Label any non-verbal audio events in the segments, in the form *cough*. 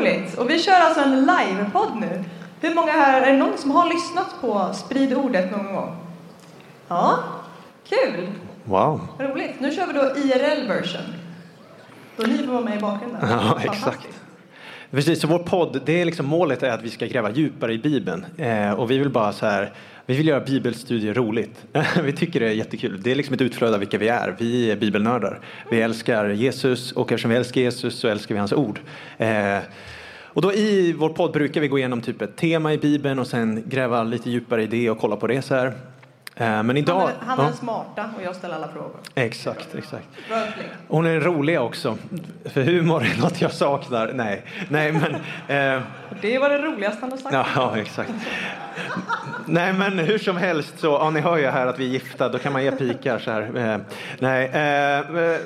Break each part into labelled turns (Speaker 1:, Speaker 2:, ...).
Speaker 1: roligt! Och vi kör alltså en livepodd nu. Hur många här, är det någon som har lyssnat på Sprid ordet någon gång? Ja, kul!
Speaker 2: Wow.
Speaker 1: Roligt. Nu kör vi då IRL-version. Då ni får vara med i bakgrunden.
Speaker 2: Ja, *laughs* exakt. Precis, så vår podd, det är liksom målet är att vi ska gräva djupare i Bibeln. Eh, och vi vill bara så här, vi vill göra bibelstudier roligt. *laughs* vi tycker det är jättekul. Det är liksom ett utflöde av vilka vi är. Vi är bibelnördar. Vi älskar Jesus och eftersom vi älskar Jesus så älskar vi hans ord. Eh, och då i vår podd brukar vi gå igenom typ ett tema i Bibeln och sen gräva lite djupare i det och kolla på det så här. Eh, men idag...
Speaker 1: Han är, han är
Speaker 2: ja.
Speaker 1: smarta och jag ställer alla frågor.
Speaker 2: Exakt, exakt. Hon är rolig också. För humor är något jag saknar. Nej, nej men... Eh,
Speaker 1: Det var det roligaste han har sagt.
Speaker 2: ja, ja, exakt. Nej, men hur som helst så, ja, ni hör ju här att vi är gifta, då kan man ge pikar så här. Eh, nej, eh, eh,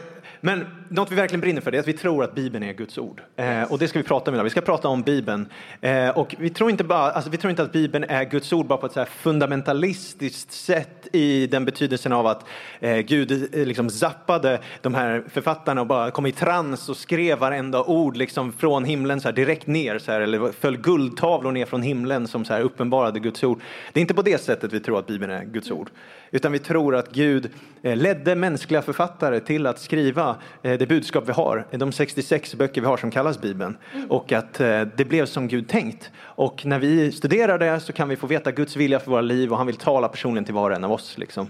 Speaker 2: men något vi verkligen brinner för är att vi tror att Bibeln är Guds ord. Eh, och det ska vi prata om idag. Vi ska prata om Bibeln. Eh, och vi tror, inte bara, alltså, vi tror inte att Bibeln är Guds ord bara på ett så här fundamentalistiskt sätt i den betydelsen av att eh, Gud eh, liksom zappade de här författarna och bara kom i trans och skrev varenda ord liksom från himlen så här, direkt ner så här, eller föll guldtavlor ner från himlen som så här, uppenbarade Guds ord. Det är inte på det sättet vi tror att Bibeln är Guds ord. Utan vi tror att Gud eh, ledde mänskliga författare till att skriva eh, det budskap vi har, de 66 böcker vi har som kallas Bibeln. Och att eh, det blev som Gud tänkt. Och när vi studerar det så kan vi få veta Guds vilja för våra liv och han vill tala personligen till var och en av oss. Liksom.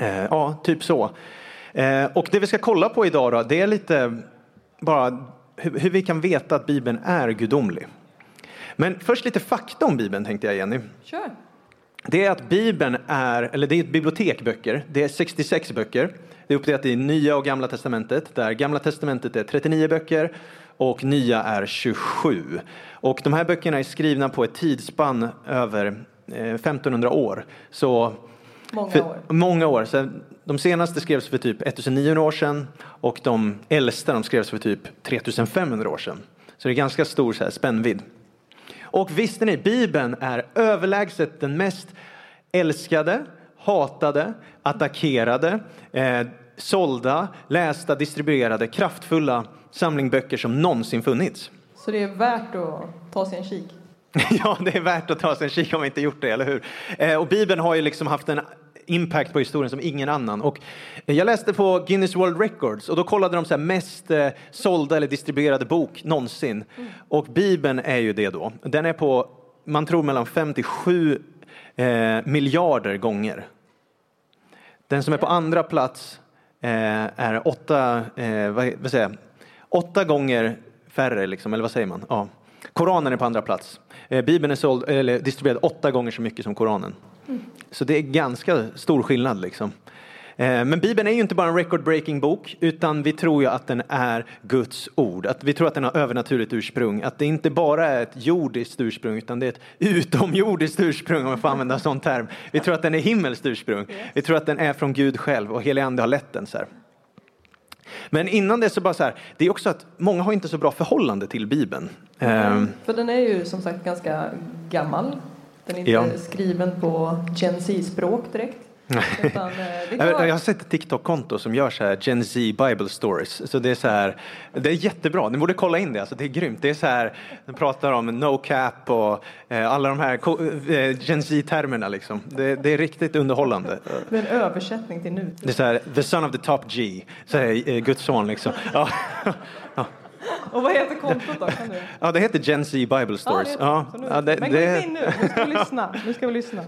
Speaker 2: Eh, ja, typ så. Eh, och det vi ska kolla på idag då, det är lite bara hur, vi kan veta att Bibeln är gudomlig. Men först lite fakta om Bibeln tänkte jag Jenny.
Speaker 1: Kör.
Speaker 2: Det är att Bibeln är, eller det är ett bibliotek böcker. Det är 66 böcker. Det är uppdelat i Nya och Gamla Testamentet. Där Gamla Testamentet är 39 böcker och Nya är 27. Och de här böckerna är skrivna på ett tidsspann över eh, 1500 år. Så
Speaker 1: Många år.
Speaker 2: Många år. Så de senaste skrevs för typ 1900 år sedan och de äldsta de skrevs för typ 3500 år sedan. Så det är ganska stor så här, spännvidd. Och visste ni, Bibeln är överlägset den mest älskade, hatade, attackerade, eh, sålda, lästa, distribuerade, kraftfulla samling böcker som någonsin funnits.
Speaker 1: Så det är värt att ta sig en kik. *laughs*
Speaker 2: Ja, det är värt att ta sig en kik om man inte gjort det, eller hur? Eh, och Bibeln har ju liksom haft en impact på historien som ingen annan. Och jag läste på Guinness World Records och då kollade de så här mest eh, sålda eller distribuerade bok någonsin. Och Bibeln är ju det då. Den är på, man tror mellan 5 till 7 eh, miljarder gånger. Den som är på andra plats eh, är åtta, eh, vad, vad säger jag? åtta gånger färre, liksom, eller vad säger man? Ja. Koranen är på andra plats. Eh, Bibeln är såld, eller distribuerad åtta gånger så mycket som Koranen. Så det är ganska stor skillnad. Liksom. Eh, Men Bibeln är ju inte bara en record-breaking bok, utan vi tror ju att den är Guds ord. Att vi tror att den har övernaturligt ursprung. Att det inte bara är ett jordiskt ursprung, utan det är ett utomjordiskt ursprung, om jag får använda en sån term. Vi tror att den är himmelskt ursprung. Vi tror att den är från Gud själv och helig ande har lett den. Så här. Men innan det så bara så här, det är också att många har inte så bra förhållande till Bibeln. Ehm,
Speaker 1: För den är ju som sagt ganska gammal. Den är inte
Speaker 2: Ja.
Speaker 1: skriven på Gen Z-språk direkt. Utan, eh, det
Speaker 2: Jag, har sett ett TikTok-konto som gör så här Gen Z Bible Stories. Så det är så här, det är jättebra. Ni borde kolla in det. Alltså, det är grymt. Det är så här, de pratar om no cap och eh, alla de här eh, Gen Z-termerna liksom. Det, det är riktigt underhållande.
Speaker 1: Med en översättning till nutid.
Speaker 2: Det är så här, the son of the top G, så här, eh, Guds son liksom. Ja. *laughs* *laughs*
Speaker 1: Och vad heter kontot då? Kan du?
Speaker 2: ja, det heter Gen Z Bible Stories.
Speaker 1: heter
Speaker 2: Ja,
Speaker 1: det. Nu-
Speaker 2: ja, det,
Speaker 1: men gå
Speaker 2: det,
Speaker 1: in nu, nu ska vi lyssna. Nu ska vi lyssna.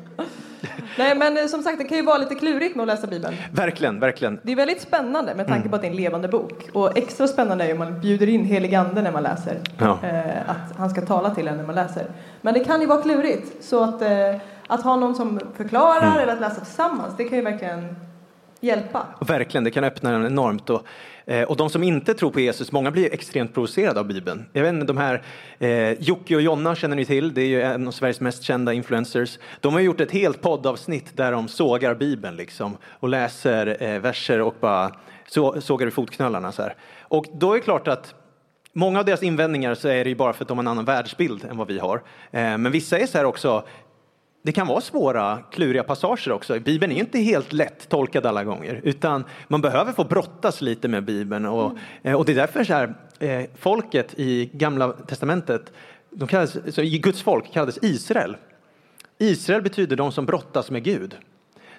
Speaker 1: Nej, men eh, som sagt, det kan ju vara lite klurigt med att läsa Bibeln.
Speaker 2: verkligen, verkligen.
Speaker 1: Det är väldigt spännande med
Speaker 2: Mm.
Speaker 1: tanke på att det är en levande bok. Och extra spännande är ju om man bjuder in helig ande när man läser.
Speaker 2: Ja.
Speaker 1: Eh, att han ska tala till en när man läser. Men det kan ju vara klurigt. Så att, eh, att ha någon som förklarar
Speaker 2: Mm.
Speaker 1: eller att läsa tillsammans, det kan ju verkligen hjälpa.
Speaker 2: Verkligen, det kan öppna den enormt. Och, eh, och de som inte tror på Jesus, många blir extremt provocerade av Bibeln. Jag vet inte, de här eh, Jocke och Jonna känner ni till, det är ju en av Sveriges mest kända influencers. De har gjort ett helt poddavsnitt där de sågar Bibeln liksom och läser eh, verser och bara så, sågar i fotknölarna så här. Och då är det klart att Många av deras invändningar så är det ju bara för att de har en annan världsbild än vad vi har. Eh, Men vissa är så här också, det kan vara svåra, kluriga passager också. Bibeln är inte helt lätt tolkad alla gånger, utan man behöver få brottas lite med Bibeln. Och, mm. och det är därför så här, eh, folket i Gamla Testamentet, de kallades, så Guds folk kallades Israel. Israel betyder de som brottas med Gud.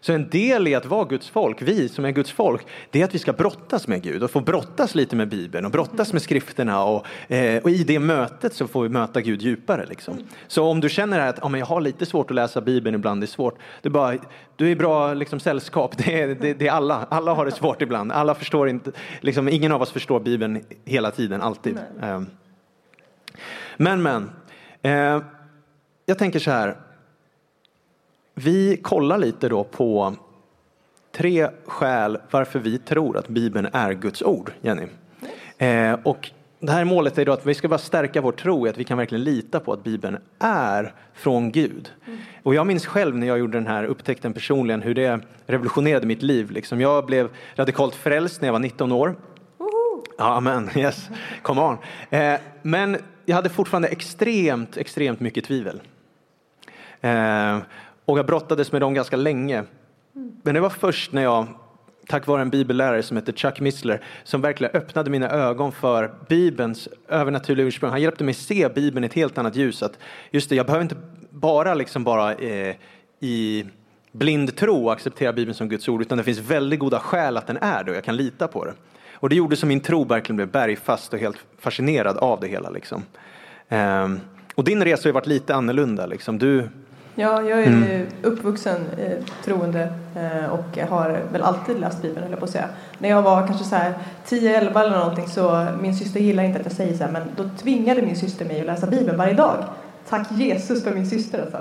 Speaker 2: Så en del i att vara Guds folk, vi som är Guds folk, det är att vi ska brottas med Gud och få brottas lite med Bibeln och brottas med skrifterna och, eh, och i det mötet så får vi möta Gud djupare. Liksom. Så om du känner att ja, men jag har lite svårt att läsa Bibeln ibland, det är svårt, det är bara, du är bra liksom, sällskap, *laughs* det är, det, det, är alla, alla har det svårt ibland, alla förstår inte, liksom, ingen av oss förstår Bibeln hela tiden, alltid. Eh, men, men, eh, jag tänker så här, vi kollar lite då på tre skäl varför vi tror att Bibeln är Guds ord, Jenny. Eh, och det här målet är då att vi ska bara stärka vår tro i att vi kan verkligen lita på att Bibeln är från Gud. Mm. Och jag minns själv när jag gjorde den här upptäckten personligen hur det revolutionerade mitt liv. Liksom jag blev radikalt frälst när jag var 19 år. Ja, men yes, come on. Eh, men jag hade fortfarande extremt, extremt mycket tvivel. Eh, och jag brottades med dem ganska länge. Men det var först när jag, tack vare en bibellärare som heter Chuck Missler, som verkligen öppnade mina ögon för Bibelns övernaturliga ursprung. Han hjälpte mig se Bibeln i ett helt annat ljus. Att just det, jag behöver inte bara liksom bara eh, i blind tro acceptera Bibeln som Guds ord, utan det finns väldigt goda skäl att den är det och jag kan lita på det. Och det gjorde så min tro verkligen blev bergfast och helt fascinerad av det hela. Liksom. Um, och din resa har varit lite annorlunda. Liksom. Du,
Speaker 1: Ja, jag är mm. uppvuxen eh, troende eh, och har väl alltid läst Bibeln, höll jag på att säga. När jag var kanske så här 10-11 eller någonting så, min syster gillar inte att jag säger så här, men då tvingade min syster mig att läsa Bibeln varje dag. Tack Jesus för min syster alltså.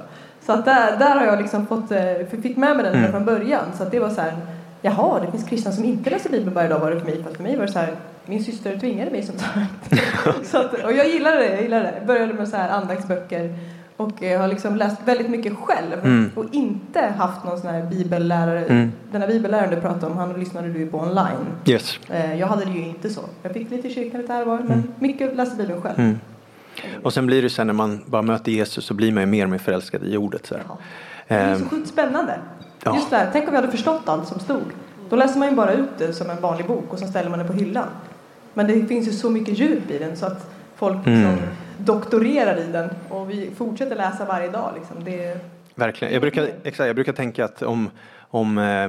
Speaker 1: Så att där, där har jag liksom fått, eh, fick med mig den mm. från början. Så att det var så här, jaha, det finns kristna som inte läser Bibeln varje dag var det för mig. Fast för mig var det så här, min syster tvingade mig som sagt. *laughs* så att, och jag gillade det, jag gillade det. Jag började med så här andaktsböcker och eh, har liksom läst väldigt mycket själv mm. och inte haft någon sån här bibellärare. Mm. Den här bibelläraren du pratade om, han lyssnade du på online.
Speaker 2: Yes.
Speaker 1: Eh, jag hade det ju inte så. Jag fick lite i kyrkan lite här var, men mm. mycket läste bibeln själv. Mm.
Speaker 2: Och sen blir det sen när man bara möter Jesus så blir man ju mer och mer förälskad i ordet. Så
Speaker 1: ja. Det är så ehm. sjukt spännande. Ja. Just det här, tänk om vi hade förstått allt som stod. Då läser man ju bara ut det som en vanlig bok och så ställer man det på hyllan. Men det finns ju så mycket djup i den så att folk liksom mm doktorerar i den och vi fortsätter läsa varje dag. Liksom. Det...
Speaker 2: Verkligen. Jag brukar, exakt, jag brukar tänka att om, om eh,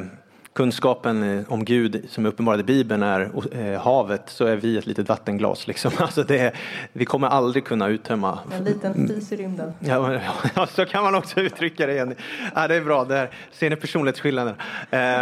Speaker 2: kunskapen eh, om Gud som är uppenbarad i Bibeln är eh, havet så är vi ett litet vattenglas. Liksom. *laughs* Alltså det, vi kommer aldrig kunna uttömma.
Speaker 1: En liten fis i rymden.
Speaker 2: Ja, *laughs* ja, så kan man också uttrycka det. Igen. Ja, det är bra, där ser ni personlighetsskillnaden. Eh,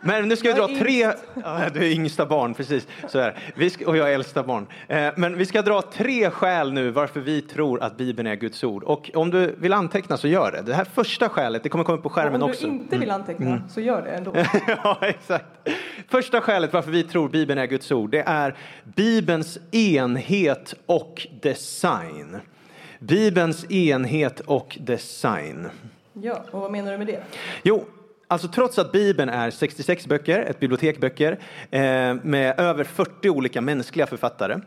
Speaker 2: men nu ska vi dra tre... Ja, du är yngsta barn, precis. Så är vi ska, och jag är äldsta barn. Eh, men vi ska dra tre skäl nu varför vi tror att Bibeln är Guds ord. Och om du vill anteckna så gör det. Det här första skälet, det kommer komma upp på skärmen också.
Speaker 1: Om du inte vill mm. anteckna mm. så gör det ändå. *laughs*
Speaker 2: ja, exakt. Första skälet varför vi tror Bibeln är Guds ord, det är Bibelns enhet och design. Bibelns enhet och design.
Speaker 1: Ja, och vad menar du med det?
Speaker 2: Jo, Alltså trots att Bibeln är 66 böcker, ett bibliotek böcker, eh, med över 40 olika mänskliga författare,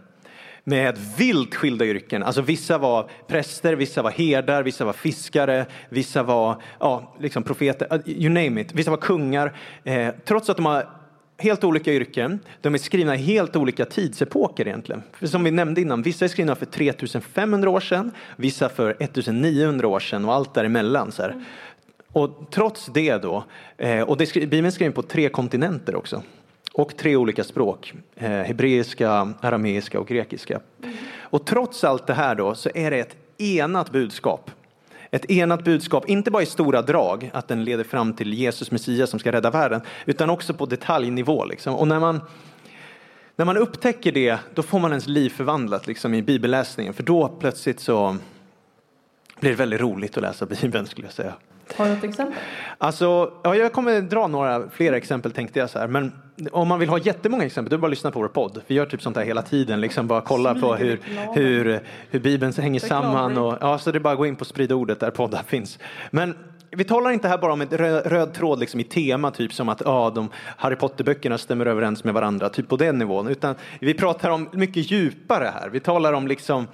Speaker 2: med vilt skilda yrken. Alltså vissa var präster, vissa var herdar, vissa var fiskare, vissa var ja, liksom profeter, uh, you name it. Vissa var kungar. Eh, trots att de har helt olika yrken, de är skrivna i helt olika tidsepoker egentligen. För som vi nämnde innan, vissa är skrivna för 3500 år sedan, vissa för 1900 år sedan och allt däremellan. Så här. Och trots det då, eh, och det, Bibeln är skriven på tre kontinenter också och tre olika språk, eh, hebreiska, arameiska och grekiska. Mm. Och trots allt det här då så är det ett enat budskap. Ett enat budskap, inte bara i stora drag, att den leder fram till Jesus Messias som ska rädda världen, utan också på detaljnivå. Liksom. Och när man, när man upptäcker det, då får man ens liv förvandlat liksom, i bibelläsningen, för då plötsligt så blir det väldigt roligt att läsa Bibeln skulle jag säga.
Speaker 1: Har du ett exempel?
Speaker 2: Alltså, ja, jag kommer dra några fler exempel tänkte jag så här. Men om man vill ha jättemånga exempel, då är det bara att lyssna på vår podd. Vi gör typ sånt här hela tiden, liksom bara kolla på hur, hur, hur Bibeln hänger samman. Och, ja, så det är bara att gå in på Sprid ordet där poddar finns. Men vi talar inte här bara om en röd, tråd liksom i tema, typ som att ja, de Harry Potter-böckerna stämmer överens med varandra, typ på den nivån. Utan vi pratar om mycket djupare här. Vi talar om liksom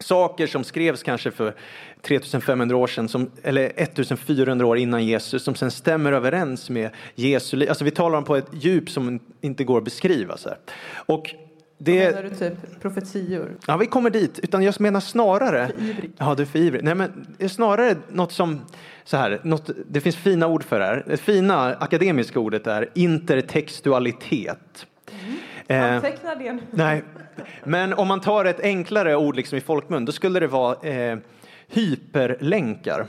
Speaker 2: saker som skrevs kanske för 3500 år sedan, som, eller 1400 år innan Jesus, som sen stämmer överens med Jesu liv. Alltså vi talar om på ett djup som inte går att beskriva. Så här. Och
Speaker 1: det... Menar du typ profetior?
Speaker 2: Ja, vi kommer dit. Utan jag menar snarare...
Speaker 1: För.
Speaker 2: Ja, du är för ivrig. Nej, men snarare något som... Så här, något, det finns fina ord för det här. Det fina akademiska ordet är intertextualitet.
Speaker 1: Mm. Anteckna det nu.
Speaker 2: Nej, men om man tar ett enklare ord liksom i folkmun, då skulle det vara eh, hyperlänkar.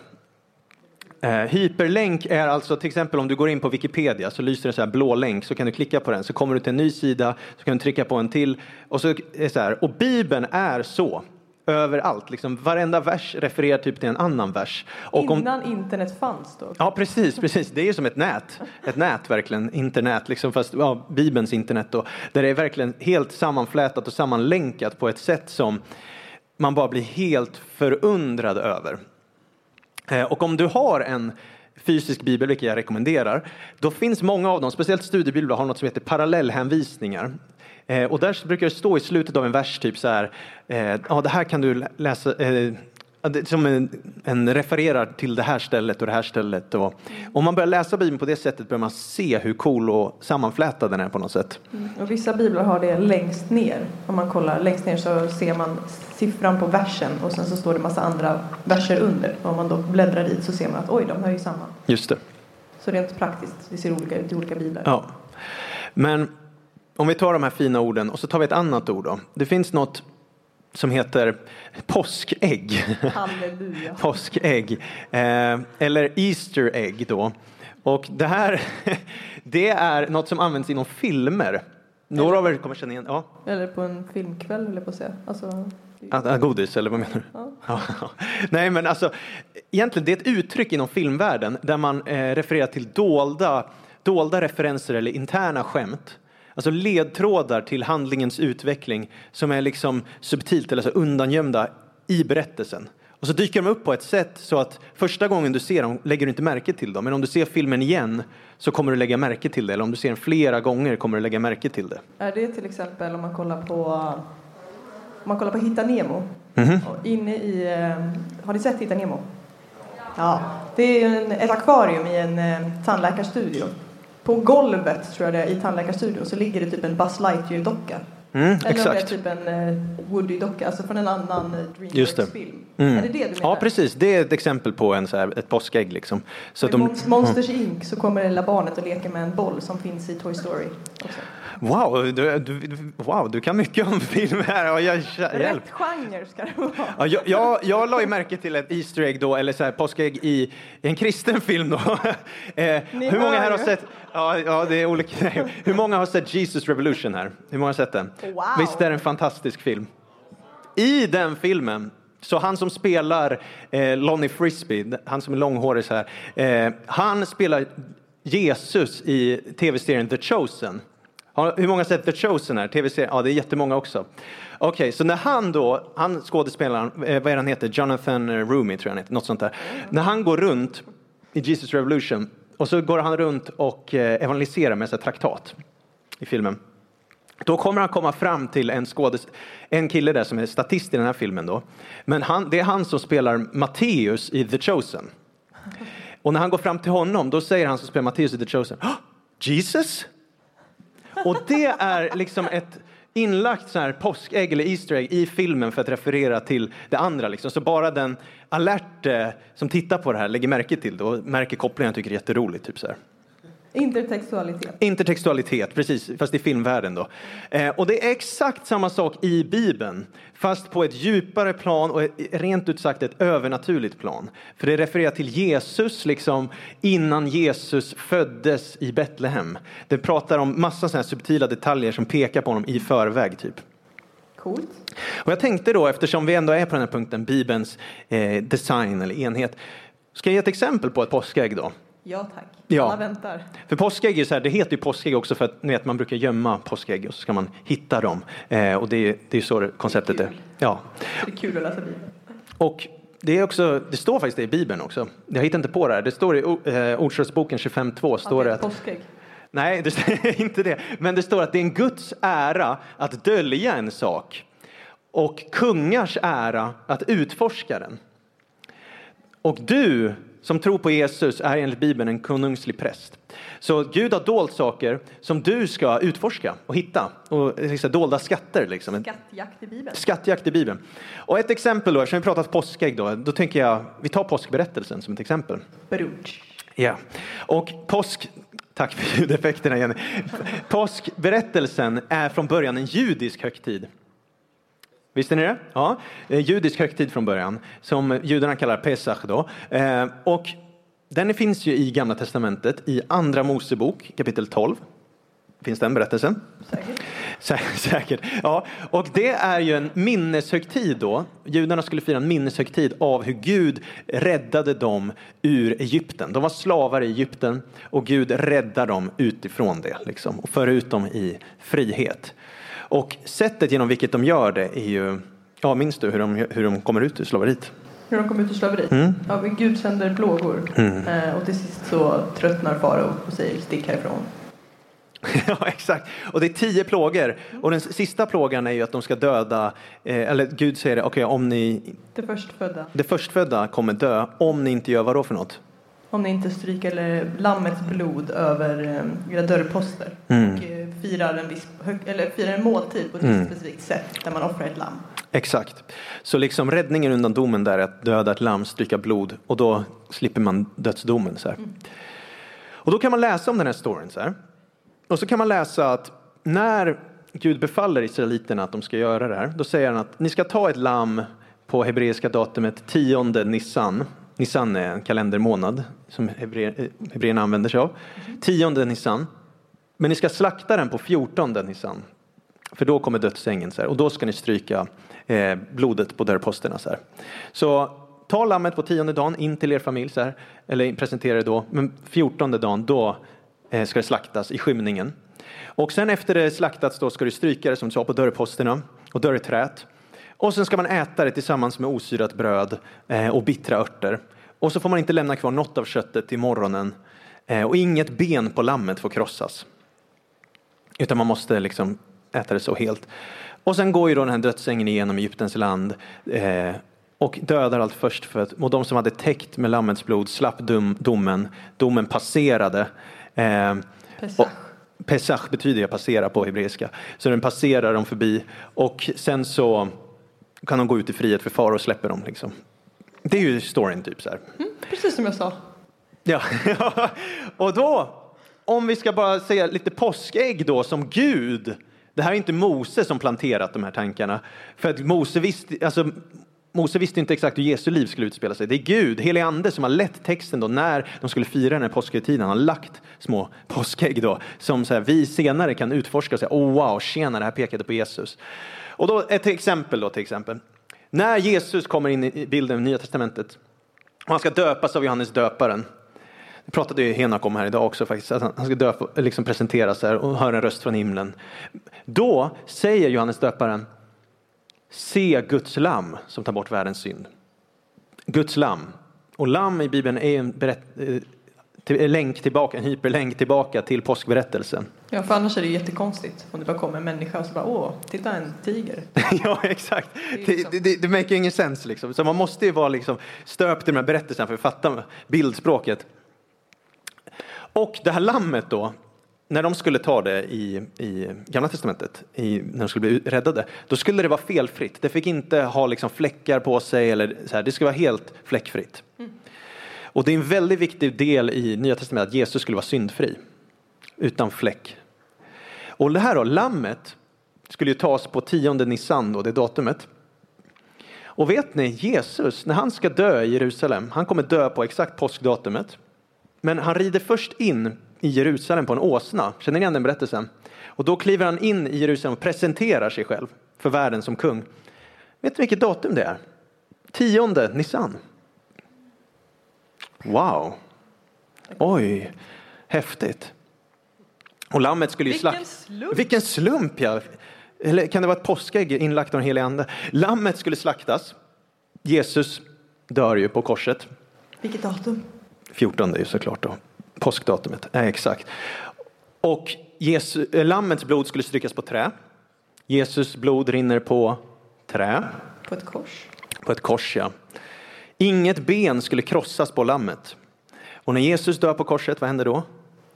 Speaker 2: Eh, hyperlänk är alltså till exempel om du går in på Wikipedia så lyser en så här blå länk så kan du klicka på den så kommer du till en ny sida så kan du trycka på en till och så är så här. Och Bibeln är så överallt. Liksom, varenda vers refererar typ till en annan vers.
Speaker 1: Och Innan om, internet fanns då?
Speaker 2: Ja, precis, precis. Det är ju som ett nät. Ett nät verkligen, internet, liksom, fast ja, Bibelns internet då. Där det är verkligen helt sammanflätat och sammanlänkat på ett sätt som man bara blir helt förundrad över. Eh, och om du har en fysisk bibel, vilket jag rekommenderar, då finns många av dem, speciellt studiebiblar, har något som heter parallellhänvisningar. Eh, och där brukar det stå i slutet av en vers typ så här, eh, ja det här kan du läsa, som en, en, refererar till det här stället och det här stället. Och om man börjar läsa Bibeln på det sättet börjar man se hur cool och sammanflätad den är på något sätt.
Speaker 1: Mm. Och vissa biblar har det längst ner. Om man kollar längst ner så ser man siffran på versen och sen så står det massa andra verser under. Och om man då bläddrar dit så ser man att oj, de hör ju samman.
Speaker 2: Just det.
Speaker 1: Så rent praktiskt, det ser olika ut i olika biblar.
Speaker 2: Ja. Men om vi tar de här fina orden och så tar vi ett annat ord då. Det finns något som heter påskägg.
Speaker 1: Halleluja. *laughs*
Speaker 2: påskägg. Eh, eller Easter egg då. Och det här, *laughs* det är något som används inom filmer. Några av er kommer känna igen ja.
Speaker 1: Eller på en filmkväll, eller på att säga. Alltså,
Speaker 2: Ah, godis, eller vad menar du? *laughs* Ja. Nej, men alltså, egentligen det är ett uttryck inom filmvärlden där man eh, refererar till dolda, dolda referenser eller interna skämt Alltså ledtrådar till handlingens utveckling som är liksom subtilt eller så undangömda i berättelsen. Och så dyker de upp på ett sätt så att första gången du ser dem lägger du inte märke till dem. Men om du ser filmen igen så kommer du lägga märke till det. Eller om du ser den flera gånger kommer du lägga märke till det.
Speaker 1: Är det till exempel om man kollar på om man kollar på Hitta Nemo.
Speaker 2: Mm -hmm.
Speaker 1: Inne i, eh, har ni sett Hitta Nemo? Ja, det är en, ett akvarium i en eh, tandläkarstudio på golvet tror jag det är, i tandläkarstudion så ligger det typ en Buzz Lightyear-docka.
Speaker 2: Mm,
Speaker 1: Eller
Speaker 2: exakt.
Speaker 1: om det är typ en uh, Woody-docka, alltså från en annan uh, Dreamworks-film.
Speaker 2: Mm.
Speaker 1: Är det det du menar?
Speaker 2: Ja, precis. Det är ett exempel på en, så här, ett påskägg. Liksom.
Speaker 1: Så I de... Monsters Inc. så kommer det lilla barnet och leker med en boll som finns i Toy Story. Också.
Speaker 2: Wow du, du, wow, du kan mycket om film här. Ja, jag,
Speaker 1: Rätt genre ska det vara.
Speaker 2: Ja, jag, jag, jag la ju märke till ett Easter egg då, eller så här, påskägg i, i en kristen film då. *laughs* eh, hur många här har sett, ja, ja, det är olika, *laughs* hur många har sett Jesus Revolution här? Hur många har sett den?
Speaker 1: Wow.
Speaker 2: Visst är det en fantastisk film? I den filmen så han som spelar eh, Lonnie Frisbee, han som är långhårig så här, eh, han spelar Jesus i tv-serien The Chosen. Hur många har sett The Chosen här? TV-serien? Ja, det är jättemånga också. Okej, okay, så när han då, han skådespelaren, eh, vad är han heter? Jonathan eh, Rumi tror jag han heter, något sånt där. När han går runt i Jesus Revolution och så går han runt och eh, evangeliserar med sig traktat i filmen. Då kommer han komma fram till en, skådes, en kille där som är statist i den här filmen då. Men han, det är han som spelar Matteus i The Chosen. Och när han går fram till honom, då säger han som spelar Matteus i The Chosen, Jesus? Och det är liksom ett inlagt så här påskägg eller Easter egg i filmen för att referera till det andra. Liksom. Så bara den alert som tittar på det här lägger märke till det och märker kopplingen och tycker det är jätteroligt. Typ så här.
Speaker 1: Intertextualitet.
Speaker 2: Intertextualitet, precis, fast i filmvärlden då. Eh, och det är exakt samma sak i Bibeln, fast på ett djupare plan och ett, rent ut sagt ett övernaturligt plan. För det refererar till Jesus liksom innan Jesus föddes i Betlehem. Det pratar om massa sådana subtila detaljer som pekar på honom i förväg typ.
Speaker 1: Coolt.
Speaker 2: Och jag tänkte då, eftersom vi ändå är på den här punkten, Bibelns eh, design eller enhet, ska jag ge ett exempel på ett påskägg då?
Speaker 1: Ja tack,
Speaker 2: ja.
Speaker 1: alla väntar.
Speaker 2: För påskägg är så här, det heter ju påskägg också för att vet, man brukar gömma påskägg och så ska man hitta dem. Eh, och det är, är så konceptet
Speaker 1: det är.
Speaker 2: är. Ja.
Speaker 1: Det är kul att läsa Bibeln.
Speaker 2: Och det, är också, det står faktiskt det i Bibeln också. Jag hittar inte på det här. Det står i eh, Ordspråksboken 25.2. Står det
Speaker 1: att, påskägg.
Speaker 2: Nej, det är *laughs* inte det. Men det står att det är en Guds ära att dölja en sak och kungars ära att utforska den. Och du som tror på Jesus är enligt Bibeln en konungslig präst. Så Gud har dolt saker som du ska utforska och hitta. Och liksom, dolda skatter. Liksom.
Speaker 1: Skattjakt i Bibeln.
Speaker 2: Skattjakt i Bibeln. Och ett exempel då, eftersom vi pratat påskägg då, då tänker jag, vi tar påskberättelsen som ett exempel.
Speaker 1: Brunch.
Speaker 2: Ja, och påsk, tack för ljudeffekterna Jenny. Påskberättelsen är från början en judisk högtid. Visste ni det? Ja, judisk högtid från början som judarna kallar Pesach då. Eh, och den finns ju i Gamla Testamentet i Andra Mosebok kapitel 12. Finns den berättelsen?
Speaker 1: Säkert. *laughs*
Speaker 2: Säkert. Ja, och det är ju en minneshögtid då. Judarna skulle fira en minneshögtid av hur Gud räddade dem ur Egypten. De var slavar i Egypten och Gud räddar dem utifrån det liksom, och för ut dem i frihet. Och sättet genom vilket de gör det är ju, ja minns du hur de, hur de kommer ut ur slaveriet?
Speaker 1: Hur de kom ut ur slaveriet?
Speaker 2: Mm.
Speaker 1: Ja, Gud sänder plågor. Eh, och till sist så tröttnar farao och säger stick härifrån. *laughs*
Speaker 2: Ja, exakt. Och det är tio plågor. Och den sista plågan är ju att de ska döda, eh, eller Gud säger det, okej om ni,
Speaker 1: Det förstfödda.
Speaker 2: det förstfödda kommer dö om ni inte gör vad då för något?
Speaker 1: Om ni inte stryker lammets blod över eh, era dörrposter.
Speaker 2: Mm.
Speaker 1: Och eh, firar en, viss, eller firar en måltid på ett
Speaker 2: Mm.
Speaker 1: specifikt sätt. Där man offrar ett lamm.
Speaker 2: Exakt. Så liksom räddningen undan domen där är att döda ett lamm, stryka blod och då slipper man dödsdomen. Så här. Och då kan man läsa om den här storyn så här. Och så kan man läsa att när Gud befaller israeliterna att de ska göra det här, då säger han att ni ska ta ett lamm på hebreiska datumet tionde Nissan. Nissan är en kalendermånad som eh, hebreerna använder sig av. Tionde Nissan. Men ni ska slakta den på fjortonde Nissan. För då kommer dödsängeln så här, och då ska ni stryka eh, blodet på dörrposterna. Så, här. så ta lammet på tionde dagen in till er familj, så här, eller presentera det då. Men fjortonde dagen, då eh, ska det slaktas i skymningen. Och sen efter det slaktats då ska du stryka det som du sa på dörrposterna och dörrträt. Och sen ska man äta det tillsammans med osyrat bröd eh, och bittra örter. Och så får man inte lämna kvar något av köttet till morgonen. Eh, och inget ben på lammet får krossas. Utan man måste liksom äta det så helt. Och sen går ju då den här dödsängeln igenom Egyptens land eh, och dödar allt först för att och de som hade täckt med lammets blod slapp dom, domen. Domen passerade. Eh,
Speaker 1: Pesach.
Speaker 2: Pesach betyder ju passera på hebreiska. Så den passerar dem förbi och sen så kan de gå ut i frihet för far och släpper dem. Liksom. Det är ju storyn typ så här.
Speaker 1: Mm, precis som jag sa.
Speaker 2: Ja, *laughs* och då, om vi ska bara säga lite påskägg då som Gud. Det här är inte Mose som planterat de här tankarna. För att Mose visste, alltså, Mose visste inte exakt hur Jesu liv skulle utspela sig. Det är Gud, helig ande, som har lett texten då när de skulle fira den här påskhögtiden. Han har lagt små påskägg då som så här, vi senare kan utforska och säga, oh wow, tjena, det här pekade på Jesus. Och då ett exempel då till exempel. När Jesus kommer in i bilden i Nya Testamentet och han ska döpas av Johannes döparen. Det pratade ju Henak om här idag också faktiskt, att han ska döpa, liksom presenteras här och höra en röst från himlen. Då säger Johannes döparen, se Guds lamm som tar bort världens synd. Guds lamm. Och lamm i Bibeln är en berätt, eh, till, en länk tillbaka, en hyperlänk tillbaka till påskberättelsen.
Speaker 1: Ja, för annars är det jättekonstigt om det bara kommer en människa och så bara åh, titta en tiger. *laughs*
Speaker 2: ja, exakt. Det,
Speaker 1: liksom-
Speaker 2: det, det, det make ingen sense liksom. Så man måste ju vara liksom stöpt i de här berättelserna för att fatta bildspråket. Och det här lammet då, när de skulle ta det i, i Gamla Testamentet, i, när de skulle bli räddade, då skulle det vara felfritt. Det fick inte ha liksom fläckar på sig, eller så här. det skulle vara helt fläckfritt. Och det är en väldigt viktig del i Nya Testamentet att Jesus skulle vara syndfri, utan fläck. Och det här då, lammet, skulle ju tas på tionde Nissan, då, det datumet. Och vet ni, Jesus, när han ska dö i Jerusalem, han kommer dö på exakt påskdatumet. Men han rider först in i Jerusalem på en åsna. Känner ni igen den berättelsen? Och då kliver han in i Jerusalem och presenterar sig själv för världen som kung. Vet ni vilket datum det är? Tionde Nissan. Wow. Oj, häftigt. Och lammet skulle ju
Speaker 1: Vilken
Speaker 2: slaktas.
Speaker 1: slump!
Speaker 2: Vilken slump ja. Eller kan det vara ett påskägg inlagt av den helige ande? Lammet skulle slaktas. Jesus dör ju på korset.
Speaker 1: Vilket datum?
Speaker 2: 14 är ju såklart då. Påskdatumet, ja, exakt. Och Jesu, eh, lammets blod skulle strykas på trä. Jesus blod rinner på trä,
Speaker 1: På ett kors.
Speaker 2: på ett kors. Ja. Inget ben skulle krossas på lammet. Och när Jesus dör på korset, vad händer då?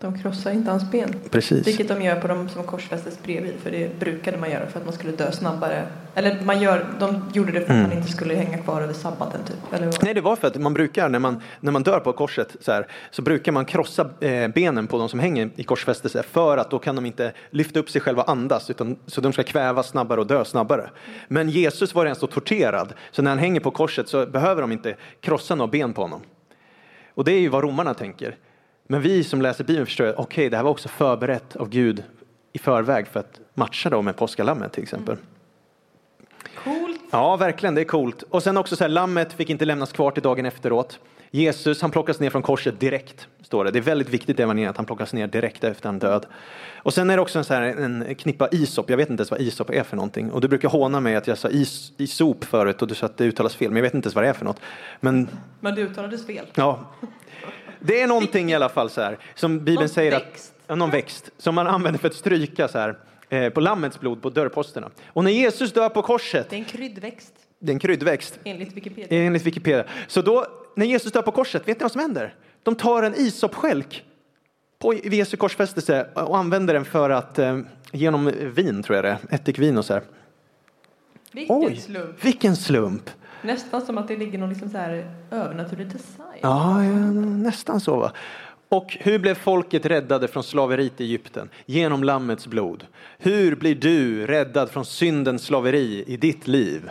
Speaker 1: De krossar inte hans ben.
Speaker 2: Precis.
Speaker 1: Vilket de gör på de som korsfästes bredvid. För det brukade man göra för att man skulle dö snabbare. Eller man gör, de gjorde det för att
Speaker 2: Mm.
Speaker 1: man inte skulle hänga kvar över sabbaten typ. Eller vad?
Speaker 2: Nej, det var för att man brukar, när man, när man dör på korset, så, här, så brukar man krossa eh, benen på de som hänger i korsfästelse för att då kan de inte lyfta upp sig själva och andas, utan, så de ska kvävas snabbare och dö snabbare. Men Jesus var redan så torterad, så när han hänger på korset så behöver de inte krossa några ben på honom. Och det är ju vad romarna tänker. Men vi som läser Bibeln förstår att okej, det här var också förberett av Gud i förväg för att matcha då med påskalammet till exempel.
Speaker 1: Coolt.
Speaker 2: Ja, verkligen, det är coolt. Och sen också så här, lammet fick inte lämnas kvar till dagen efteråt. Jesus, han plockas ner från korset direkt, står det. Det är väldigt viktigt i evangeliet att han plockas ner direkt efter han död. Och sen är det också en, så här, en knippa isop, jag vet inte ens vad isop är för någonting. Och du brukar håna mig att jag sa is, isop förut och du sa att det uttalas fel, men jag vet inte ens vad det är för något. Men
Speaker 1: Men det uttalades fel.
Speaker 2: ja, *laughs* det är någonting i alla fall så här, som Bibeln
Speaker 1: Någon
Speaker 2: säger
Speaker 1: växt.
Speaker 2: att, ja, någon växt, som man använder för att stryka så här, eh, på lammets blod på dörrposterna. Och när Jesus dör på korset,
Speaker 1: Det är en kryddväxt
Speaker 2: det är en kryddväxt,
Speaker 1: enligt Wikipedia.
Speaker 2: Enligt Wikipedia. Så då, när Jesus dör på korset, vet ni vad som händer? De tar en isopskälk på Jesu korsfästelse och använder den för att eh, genom vin, tror jag det ättikvin och så här.
Speaker 1: Vilken
Speaker 2: Oj,
Speaker 1: slump.
Speaker 2: vilken slump!
Speaker 1: Nästan som att det ligger någon liksom så här övernaturlig design.
Speaker 2: Ja, ja, nästan så va. Och hur blev folket räddade från slaveriet i Egypten? Genom Lammets blod. Hur blir du räddad från syndens slaveri i ditt liv?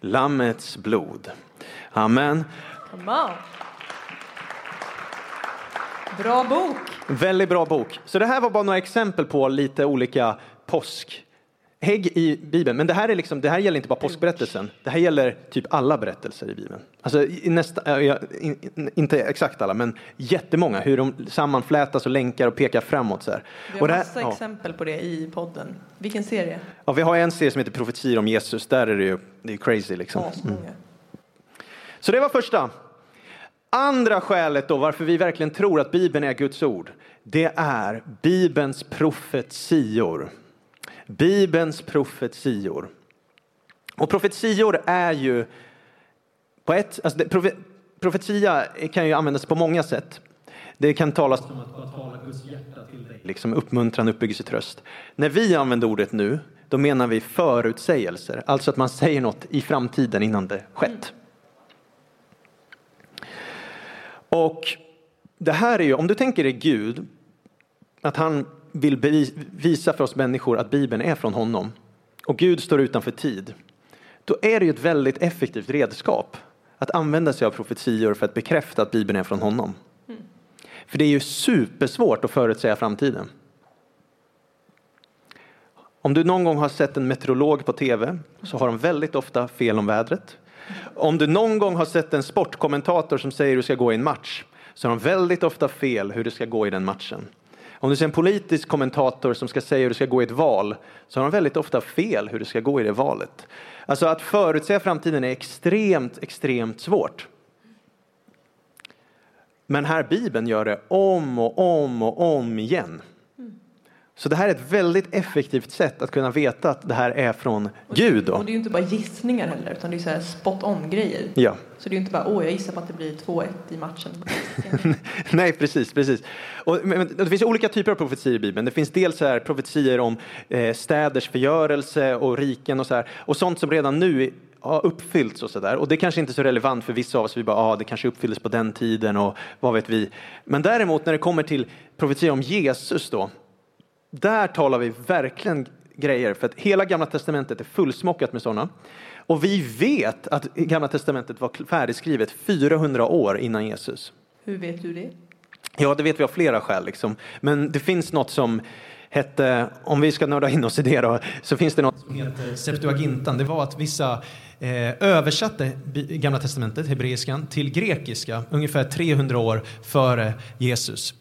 Speaker 2: Lammets blod. Amen.
Speaker 1: Bra bok.
Speaker 2: Väldigt bra bok. Så det här var bara några exempel på lite olika påskägg i Bibeln. Men det här, är liksom, det här gäller inte bara påskberättelsen. Det här gäller typ alla berättelser i Bibeln. Alltså i nästa, äh, in, inte exakt alla, men jättemånga. Hur de sammanflätas och länkar och pekar framåt. Så här.
Speaker 1: Vi
Speaker 2: Och
Speaker 1: har
Speaker 2: här,
Speaker 1: massa
Speaker 2: ja,
Speaker 1: exempel på det i podden. Vilken serie?
Speaker 2: ja, vi har en serie som heter Profetier om Jesus. Där är det ju det är crazy liksom.
Speaker 1: Asmånga.
Speaker 2: Så det var första. Andra skälet då varför vi verkligen tror att Bibeln är Guds ord, det är Bibelns profetior. Bibelns profetior. Och profetior är ju på ett, alltså det, profe, profetia kan ju användas på många sätt. Det kan talas om att bara tala Guds hjärta till dig. Liksom uppmuntran, uppbyggelsetröst. När vi använder ordet nu, då menar vi förutsägelser. Alltså att man säger något i framtiden innan det skett. Och det här är ju, om du tänker dig Gud, att han vill visa för oss människor att Bibeln är från honom och Gud står utanför tid, då är det ju ett väldigt effektivt redskap att använda sig av profetior för att bekräfta att Bibeln är från honom. För det är ju supersvårt att förutsäga framtiden. Om du någon gång har sett en meteorolog på tv så har de väldigt ofta fel om vädret. Om du någon gång har sett en sportkommentator som säger hur det ska gå i en match så har de väldigt ofta fel hur det ska gå i den matchen. Om du ser en politisk kommentator som ska säga hur det ska gå i ett val så har de väldigt ofta fel hur det ska gå i det valet. Alltså att förutsäga framtiden är extremt, extremt svårt. Men här Bibeln gör det om och om och om igen. Så det här är ett väldigt effektivt sätt att kunna veta att det här är från Gud. Då.
Speaker 1: Och det är ju inte bara gissningar heller, utan det är så här spot on grejer.
Speaker 2: Ja.
Speaker 1: Så det är ju inte bara, åh, jag gissar på att det blir 2-1 i matchen. *laughs*
Speaker 2: Nej, precis, precis. Och, men, det finns olika typer av profetier i Bibeln. Det finns dels så här profetier om eh, städers förgörelse och riken och så här, och sånt som redan nu har uppfyllts och så där. Och det kanske inte är så relevant för vissa av oss. Vi bara, ah, det kanske uppfylldes på den tiden och vad vet vi. Men däremot när det kommer till profetier om Jesus då, där talar vi verkligen grejer, för att hela Gamla Testamentet är fullsmockat med sådana. Och vi vet att Gamla Testamentet var färdigskrivet 400 år innan Jesus.
Speaker 1: Hur vet du det?
Speaker 2: Ja, det vet vi av flera skäl. Liksom. Men det finns något som hette, om vi ska nörda in oss i det då, så finns det något som heter Septuagintan. Det var att vissa eh, översatte Gamla Testamentet, hebreiskan, till grekiska ungefär 300 år före Jesus.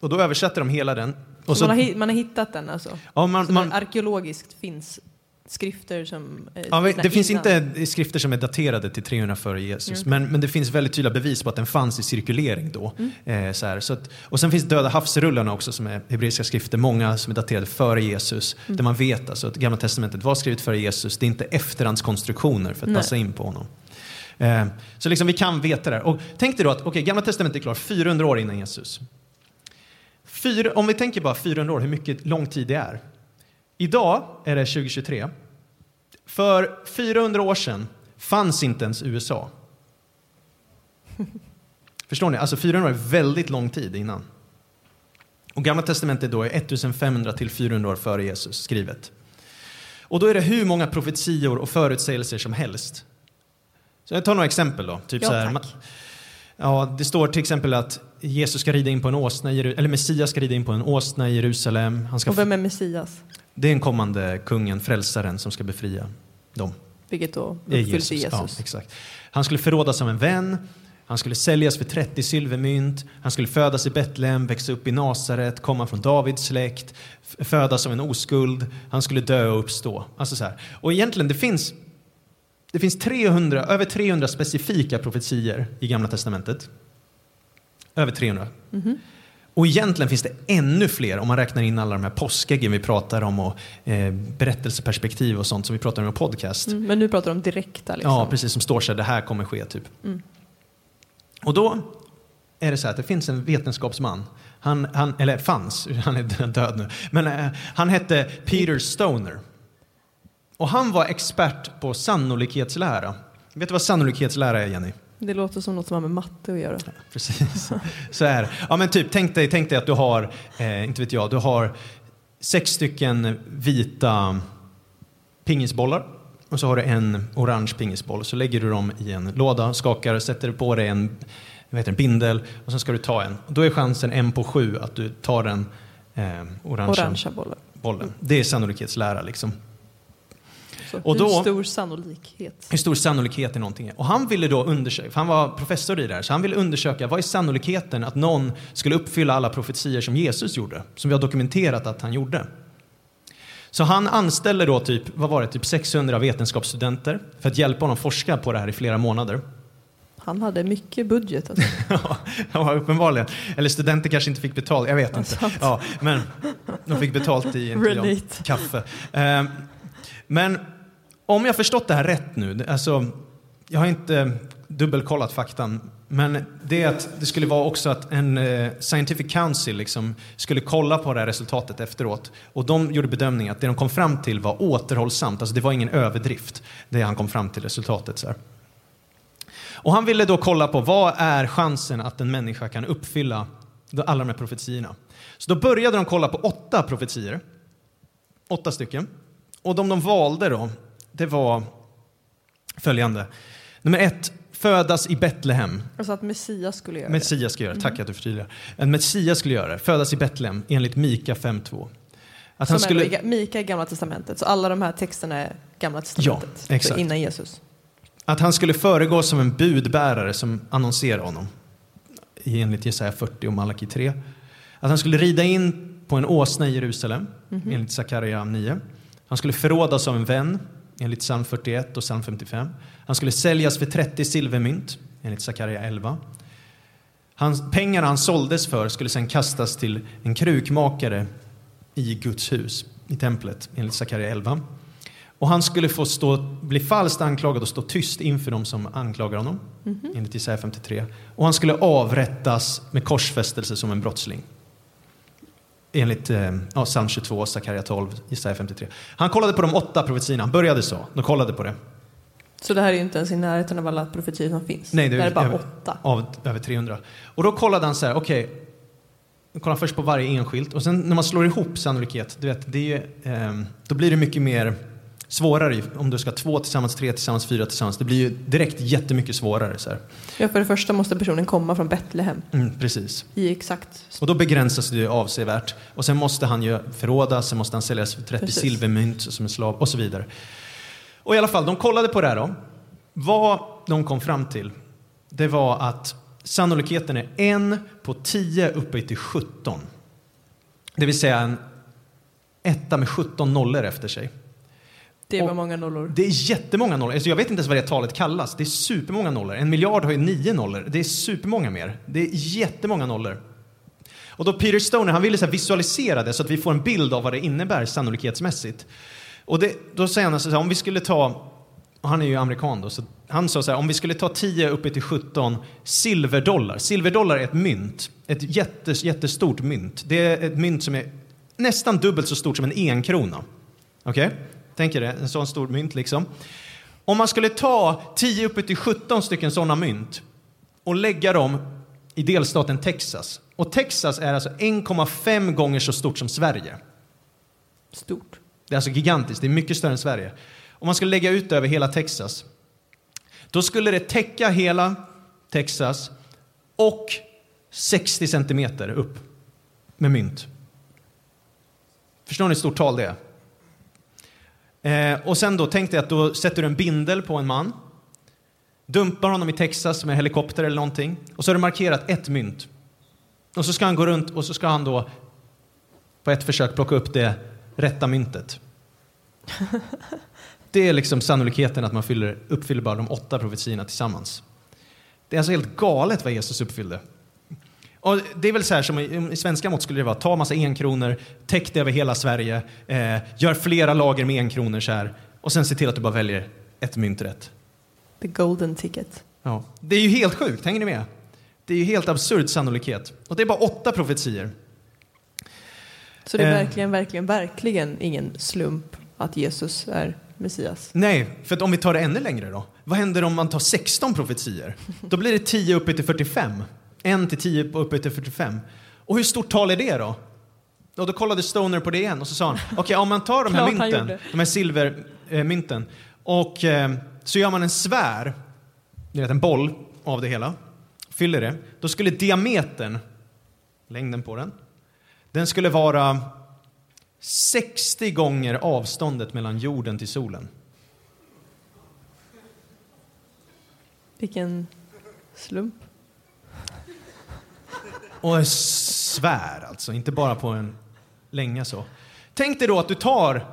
Speaker 2: Och då översatte de hela den. Och
Speaker 1: Så man, har, man har hittat den alltså?
Speaker 2: ja, man, man,
Speaker 1: arkeologiskt finns skrifter som...
Speaker 2: Eh, ja, det finns innan. inte skrifter som är daterade till 300 före Jesus, mm. men, men det finns väldigt tydliga bevis på att den fanns i cirkulering då. Mm. Eh, så här, så att, och sen finns Döda havsrullarna också som är hebreiska skrifter, många som är daterade före Jesus, mm. där man vet alltså att Gamla Testamentet var skrivet före Jesus, det är inte efterhandskonstruktioner för att Nej. passa in på honom. Eh, så liksom vi kan veta det. Och tänk dig då att okay, Gamla Testamentet är klart 400 år innan Jesus. Fyra, om vi tänker bara 400 år, hur mycket lång tid det är. Idag är det 2023. För 400 år sedan fanns inte ens USA. *laughs* Förstår ni? Alltså 400 år är väldigt lång tid innan. Och Gamla Testamentet då är 1500 till 400 år före Jesus skrivet. Och då är det hur många profetior och förutsägelser som helst. Så jag tar några exempel då. Typ
Speaker 1: ja,
Speaker 2: så här, ja, det står till exempel att Jesus ska rida in på en åsna, eller Messias ska rida in på en åsna i Jerusalem.
Speaker 1: Han ska och vem är Messias?
Speaker 2: Det är en kommande kungen, frälsaren, som ska befria dem.
Speaker 1: Vilket då uppfylls Jesus. i Jesus.
Speaker 2: Ja, exakt. Han skulle förrådas som en vän, han skulle säljas för 30 silvermynt, han skulle födas i Betlehem, växa upp i Nasaret, komma från Davids släkt, födas som en oskuld, han skulle dö och uppstå. Alltså så här. Och egentligen, det finns, det finns 300, över 300 specifika profetier i Gamla Testamentet. Över 300. Mm. Och egentligen finns det ännu fler om man räknar in alla de här påskäggen vi pratar om och eh, berättelseperspektiv och sånt som vi pratar om i podcast.
Speaker 1: Mm, men nu pratar du om direkta? Liksom.
Speaker 2: Ja, precis. Som står så här, det här kommer ske, typ. Mm. Och då är det så här att det finns en vetenskapsman, han, han, eller fanns, *laughs* han är död nu, men eh, han hette Peter Stoner. Och han var expert på sannolikhetslära. Vet du vad sannolikhetslära är, Jenny?
Speaker 1: Det låter som något som har med matte att göra.
Speaker 2: precis, så är. Ja, men typ, tänk, dig, tänk dig att du har, eh, inte vet jag, du har sex stycken vita pingisbollar och så har du en orange pingisboll. Så lägger du dem i en låda, skakar, sätter på dig en vad heter det, bindel och sen ska du ta en. Då är chansen en på sju att du tar den eh, orangea,
Speaker 1: orangea bollen.
Speaker 2: bollen. Det är sannolikhetslära. Liksom.
Speaker 1: Så och då, hur stor sannolikhet?
Speaker 2: Hur stor sannolikhet är någonting Och han ville då undersöka, för han var professor i det här, så han ville undersöka vad är sannolikheten att någon skulle uppfylla alla profetier som Jesus gjorde, som vi har dokumenterat att han gjorde. Så han anställde då typ, vad var det, typ 600 vetenskapsstudenter för att hjälpa honom forska på det här i flera månader.
Speaker 1: Han hade mycket budget. Alltså. *laughs*
Speaker 2: ja, uppenbarligen. Eller studenter kanske inte fick betalt, jag vet inte. Ja, men de fick betalt i inte *laughs* kaffe. Ehm, men om jag förstått det här rätt nu, alltså, jag har inte eh, dubbelkollat faktan, men det är att det skulle vara också att en eh, scientific council liksom skulle kolla på det här resultatet efteråt och de gjorde bedömningen att det de kom fram till var återhållsamt, alltså det var ingen överdrift, det han kom fram till resultatet. Så här. Och han ville då kolla på vad är chansen att en människa kan uppfylla alla de här profetiorna. Så då började de kolla på åtta profetier, åtta stycken. Och de de valde då, det var följande. Nummer ett, födas i Betlehem.
Speaker 1: Alltså att Messias skulle göra
Speaker 2: Messias det? skulle göra det. Tack mm. att du förtydligar. En Messias skulle göra det. Födas i Betlehem enligt Mika 5.2.
Speaker 1: Att han skulle... Är, Mika är Gamla Testamentet, så alla de här texterna är Gamla Testamentet. Ja, exakt. Innan Jesus.
Speaker 2: Att han skulle föregå som en budbärare som annonserar honom. Enligt Jesaja 40 och Malaki 3. Att han skulle rida in på en åsna i Jerusalem, mm -hmm. enligt Sakarja 9. Han skulle förrådas av en vän, enligt psalm 41 och psalm 55. Han skulle säljas för 30 silvermynt, enligt Sakarja 11. Hans, pengarna han såldes för skulle sedan kastas till en krukmakare i Guds hus, i templet, enligt Sakarja 11. Och han skulle få stå, bli falskt anklagad och stå tyst inför dem som anklagar honom, mm -hmm. enligt Jesaja 53. Och han skulle avrättas med korsfästelse som en brottsling enligt eh, ja, psalm 22, Sakarja 12, Jesaja 53. Han kollade på de åtta profetiorna, han började så, de kollade på det.
Speaker 1: Så det här är inte ens i närheten av alla profetior som finns?
Speaker 2: Nej, det,
Speaker 1: det
Speaker 2: är,
Speaker 1: bara över, åtta?
Speaker 2: Av över 300. Och då kollade han så här, okej, okay, kollade först på varje enskilt och sen när man slår ihop sannolikhet, du vet, det är, eh, då blir det mycket mer svårare om du ska två tillsammans, tre tillsammans, fyra tillsammans. Det blir ju direkt jättemycket svårare. Så här.
Speaker 1: Ja, för det första måste personen komma från Betlehem.
Speaker 2: Mm, precis.
Speaker 1: I exakt.
Speaker 2: Och då begränsas det avsevärt. Och sen måste han ju förrådas, sen måste han säljas för 30 precis. silvermynt som en slav och så vidare. Och i alla fall, de kollade på det här då. Vad de kom fram till, det var att sannolikheten är en på 10 uppe till 17. Det vill säga en etta med 17 nollor efter sig.
Speaker 1: Det var
Speaker 2: Och-
Speaker 1: många nollor.
Speaker 2: Det är jättemånga nollor. Alltså jag vet inte ens vad det talet kallas. Det är supermånga nollor. En miljard har ju nio nollor. Det är supermånga mer. Det är jättemånga nollor. Och då Peter Stoner, han ville så visualisera det så att vi får en bild av vad det innebär sannolikhetsmässigt. Och det, då säger han så här, om vi skulle ta, och han är ju amerikan då, så han sa så här, om vi skulle ta 10 uppe till 17 silverdollar. Silverdollar är ett mynt, ett jättes, jättestort mynt. Det är ett mynt som är nästan dubbelt så stort som en enkrona. Okej? Tänk er det, en sån stor mynt liksom. Om man skulle ta 10 uppe till 17 stycken sådana mynt och lägga dem i delstaten Texas. Och Texas är alltså 1,5 gånger så stort som Sverige.
Speaker 1: Stort.
Speaker 2: Det är alltså gigantiskt, det är mycket större än Sverige. Om man skulle lägga ut det över hela Texas, då skulle det täcka hela Texas och 60 centimeter upp med mynt. Förstår ni hur stort tal det är? Eh, och sen då, tänk dig att då sätter du en bindel på en man, dumpar honom i Texas med helikopter eller någonting, och så har du markerat ett mynt. Och så ska han gå runt och så ska han då på ett försök plocka upp det rätta myntet. *laughs* Det är liksom sannolikheten att man fyller, uppfyller bara de åtta profetiorna tillsammans. Det är alltså helt galet vad Jesus uppfyllde. Och det är väl så här som i, i svenska mått skulle det vara, ta massa enkronor, täck det över hela Sverige, eh, gör flera lager med enkronor så här, och sen se till att du bara väljer ett mynt rätt.
Speaker 1: The golden ticket.
Speaker 2: Ja. Det är ju helt sjukt, hänger ni med? Det är ju helt absurd sannolikhet. Och det är bara åtta profetier.
Speaker 1: Så det är
Speaker 2: Eh.
Speaker 1: verkligen, verkligen, verkligen ingen slump att Jesus är Messias.
Speaker 2: Nej, för att om vi tar det ännu längre då. Vad händer om man tar 16 profetier? Då blir det 10 uppe till 45. 1 till 10 uppe till 45. Och hur stort tal är det då? Och då kollade Stoner på det igen och så sa han, *laughs* okej om man tar de här mynten, de här silvermynten, och eh, så gör man en sfär, ni vet en boll av det hela, fyller det, då skulle diametern, längden på den, den skulle vara 60 gånger avståndet mellan jorden till solen.
Speaker 1: Vilken slump.
Speaker 2: Och en svär alltså, inte bara på en länga så. Tänk dig då att du tar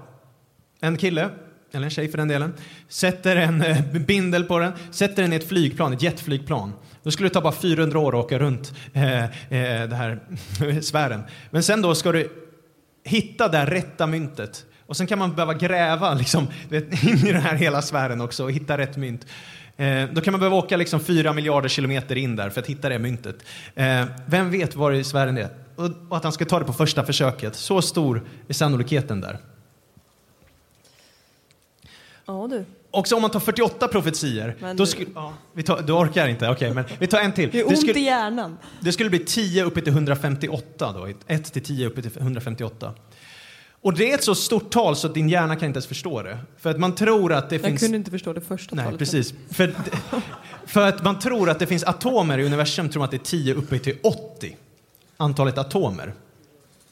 Speaker 2: en kille, eller en tjej för den delen, sätter en eh, bindel på den, sätter den i ett flygplan, ett jetflygplan. Då skulle det ta bara 400 år att åka runt eh, eh, det här *laughs* sfären. Men sen då ska du hitta det rätta myntet. Och sen kan man behöva gräva liksom, vet, *laughs* in i den här hela sfären också och hitta rätt mynt. Eh, då kan man behöva åka liksom fyra miljarder kilometer in där för att hitta det myntet. Eh, vem vet var i sfären det är? Och, och att han ska ta det på första försöket. Så stor är sannolikheten där.
Speaker 1: Ja du.
Speaker 2: Också om man tar 48 profetier,
Speaker 1: Men
Speaker 2: då
Speaker 1: du-
Speaker 2: skulle... Ja, vi tar, du orkar inte, okej, men vi tar en till.
Speaker 1: Det är
Speaker 2: Det
Speaker 1: ont
Speaker 2: skulle,
Speaker 1: i hjärnan.
Speaker 2: det skulle bli 10 uppe till 158 då. 1 till 10 uppe till 158. Och det är ett så stort tal så att din hjärna kan inte ens förstå det. För att man tror att det
Speaker 1: Jag
Speaker 2: finns...
Speaker 1: kunde inte förstå det första
Speaker 2: Nej,
Speaker 1: talet.
Speaker 2: precis. För, för att man tror att det finns atomer i universum tror man att det är 10 uppe till 80. Antalet atomer.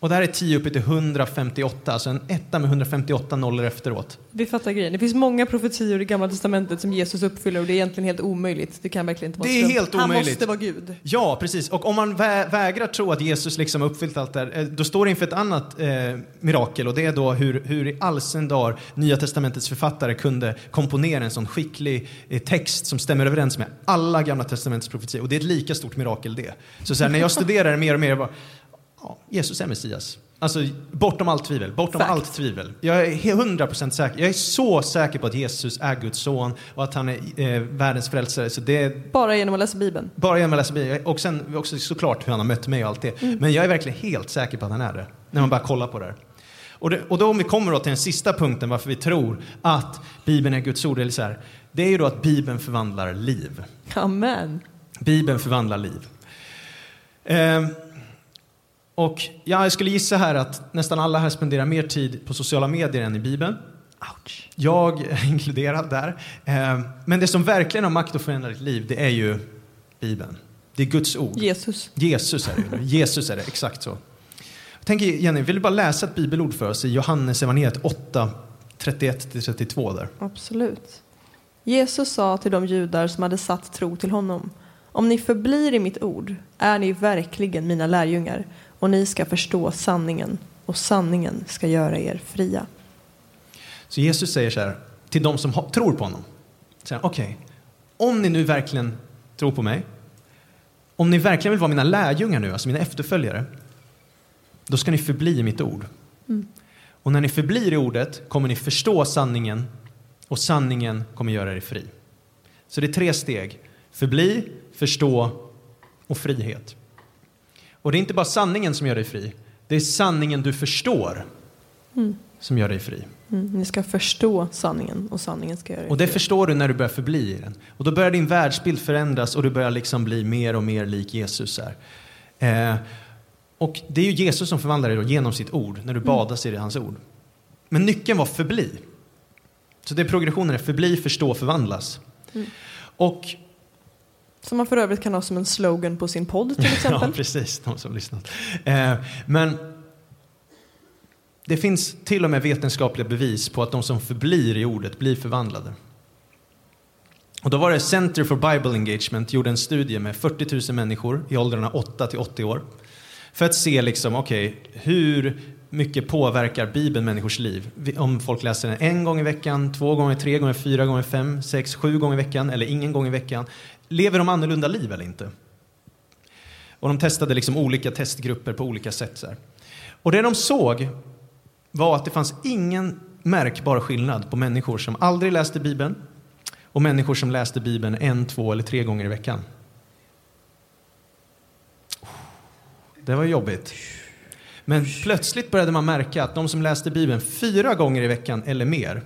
Speaker 2: Och det här är 10 uppe till 158, alltså en etta med 158 nollor efteråt.
Speaker 1: Vi fattar grejen. Det finns många profetior i Gamla Testamentet som Jesus uppfyller och det är egentligen helt omöjligt. Det kan verkligen inte vara
Speaker 2: Det är helt
Speaker 1: Han
Speaker 2: omöjligt.
Speaker 1: måste vara Gud.
Speaker 2: Ja, precis. Och om man vä vägrar tro att Jesus liksom uppfyllt allt det här, eh, då står det inför ett annat eh, mirakel och det är då hur, hur i all sin dar Nya Testamentets författare kunde komponera en sån skicklig eh, text som stämmer överens med alla Gamla Testamentets profetior. Och det är ett lika stort mirakel det. Så, så här, när jag studerar det mer och mer, jag bara, ja, Jesus är Messias. Alltså bortom allt tvivel, bortom
Speaker 1: Fact.
Speaker 2: allt tvivel. Jag är 100% säker, jag är så säker på att Jesus är Guds son och att han är eh, världens frälsare. Så det är
Speaker 1: Bara genom att läsa Bibeln.
Speaker 2: bara genom att läsa Bibeln. Och sen också såklart hur han har mött mig och allt det. Men jag är verkligen helt säker på att han är det. När man bara kollar på det. här. Och, det, och då om vi kommer då till den sista punkten varför vi tror att Bibeln är Guds ord. Eller så här, det är ju då att Bibeln förvandlar liv.
Speaker 1: Amen.
Speaker 2: Bibeln förvandlar liv. Ehm, och ja, jag skulle gissa här att nästan alla här spenderar mer tid på sociala medier än i Bibeln.
Speaker 1: Ouch.
Speaker 2: Jag inkluderad där. Eh, Men det som verkligen har makt att förändra ditt liv, det är ju Bibeln. Det är Guds ord.
Speaker 1: Jesus.
Speaker 2: Jesus är det. Jesus är det, exakt så. Jag tänker, Jenny, vill du bara läsa ett bibelord för oss i Johannes evangeliet 8, 31-32 där?
Speaker 1: Absolut. Jesus sa till de judar som hade satt tro till honom. Om ni förblir i mitt ord är ni verkligen mina lärjungar och ni ska förstå sanningen och sanningen ska göra er fria.
Speaker 2: Så Jesus säger så här till de som tror på honom. Okej, okay, om ni nu verkligen tror på mig, om ni verkligen vill vara mina lärjungar nu, alltså mina efterföljare, då ska ni förbli i mitt ord. Mm. Och när ni förblir i ordet kommer ni förstå sanningen och sanningen kommer göra er fri. Så det är tre steg. Förbli, förstå och frihet. Och det är inte bara sanningen som gör dig fri, det är sanningen du förstår mm. som gör dig fri.
Speaker 1: Mm, ni ska förstå sanningen och sanningen ska göra dig
Speaker 2: Och det fri. förstår du när du börjar förbli i den. Och då börjar din världsbild förändras och du börjar liksom bli mer och mer lik Jesus. Här. Eh, och det är ju Jesus som förvandlar dig genom sitt ord, när du mm. badas i hans ord. Men nyckeln var förbli. Så det är progressionen är förbli, förstå, förvandlas. Mm. Och
Speaker 1: som man för övrigt kan ha som en slogan på sin podd till *laughs* exempel.
Speaker 2: ja, precis, de som lyssnat. Eh, men det finns till och med vetenskapliga bevis på att de som förblir i ordet blir förvandlade. Och då var det Center for Bible Engagement gjorde en studie med 40 000 människor i åldrarna 8 till 80 år. För att se liksom, okay, hur mycket påverkar Bibeln människors liv? Om folk läser den en gång i veckan, två gånger, tre gånger, fyra gånger, fem, sex, sju gånger i veckan eller ingen gång i veckan. Lever de annorlunda liv eller inte? Och de testade liksom olika testgrupper på olika sätt. Så här. Och det de såg var att det fanns ingen märkbar skillnad på människor som aldrig läste Bibeln och människor som läste Bibeln en, två eller tre gånger i veckan. Det var jobbigt. Men plötsligt började man märka att de som läste Bibeln fyra gånger i veckan eller mer,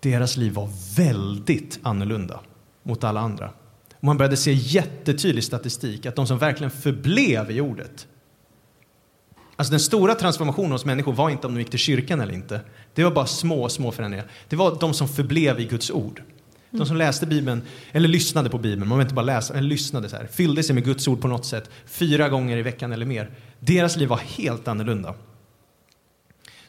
Speaker 2: deras liv var väldigt annorlunda mot alla andra. Och man började se jättetydlig statistik att de som verkligen förblev i ordet Alltså den stora transformationen hos människor var inte om de gick till kyrkan eller inte. Det var bara små, små förändringar. Det var de som förblev i Guds ord. De som läste Bibeln, eller lyssnade på Bibeln, man vill inte bara läsa, eller lyssnade så här, fyllde sig med Guds ord på något sätt, fyra gånger i veckan eller mer. Deras liv var helt annorlunda.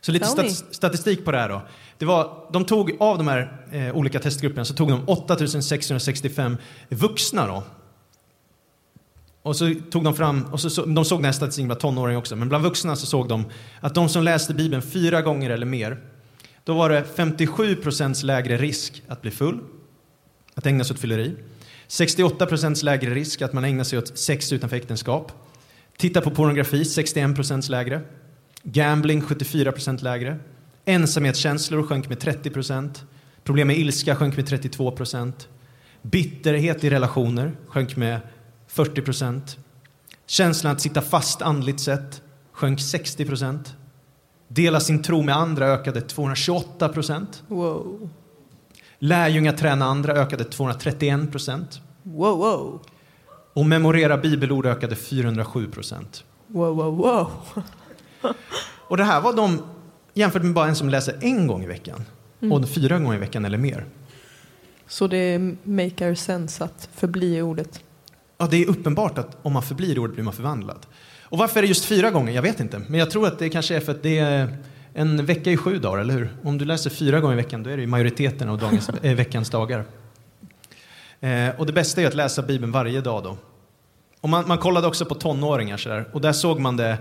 Speaker 2: Så lite stat statistik på det här då. Det var, de tog av de här eh, olika testgrupperna så tog de 8665 vuxna då. Och så tog de fram, och så, så de såg den här statistiken bland tonåringar också, men bland vuxna så såg de att de som läste Bibeln fyra gånger eller mer, då var det 57 procents lägre risk att bli full, att ägna sig åt fylleri. 68 procents lägre risk att man ägnar sig åt sex utanför äktenskap. Titta på pornografi, 61 procents lägre. Gambling, 74 procent lägre. Ensamhetskänslor sjönk med 30 procent. Problem med ilska sjönk med 32 procent. Bitterhet i relationer sjönk med 40 procent. Känslan att sitta fast andligt sett sjönk 60 procent. Dela sin tro med andra ökade 228 procent.
Speaker 1: Wow.
Speaker 2: Lärjungaträna andra ökade 231 procent.
Speaker 1: Wow, wow.
Speaker 2: Och memorera bibelord ökade 407 procent.
Speaker 1: Wow, wow, wow.
Speaker 2: och det här var de jämfört med bara en som läser en gång i veckan mm. och fyra gånger i veckan eller mer.
Speaker 1: Så det makar sense att förbli i ordet?
Speaker 2: Ja, det är uppenbart att om man förblir i ordet blir man förvandlad. Och varför är det just fyra gånger? Jag vet inte. Men jag tror att det kanske är för att det är en vecka i sju dagar, eller hur? Om du läser fyra gånger i veckan, då är det majoriteten av dagens, äh, *laughs* veckans dagar. Eh, och det bästa är att läsa Bibeln varje dag då. Och man, man kollade också på tonåringar så där, och där såg man det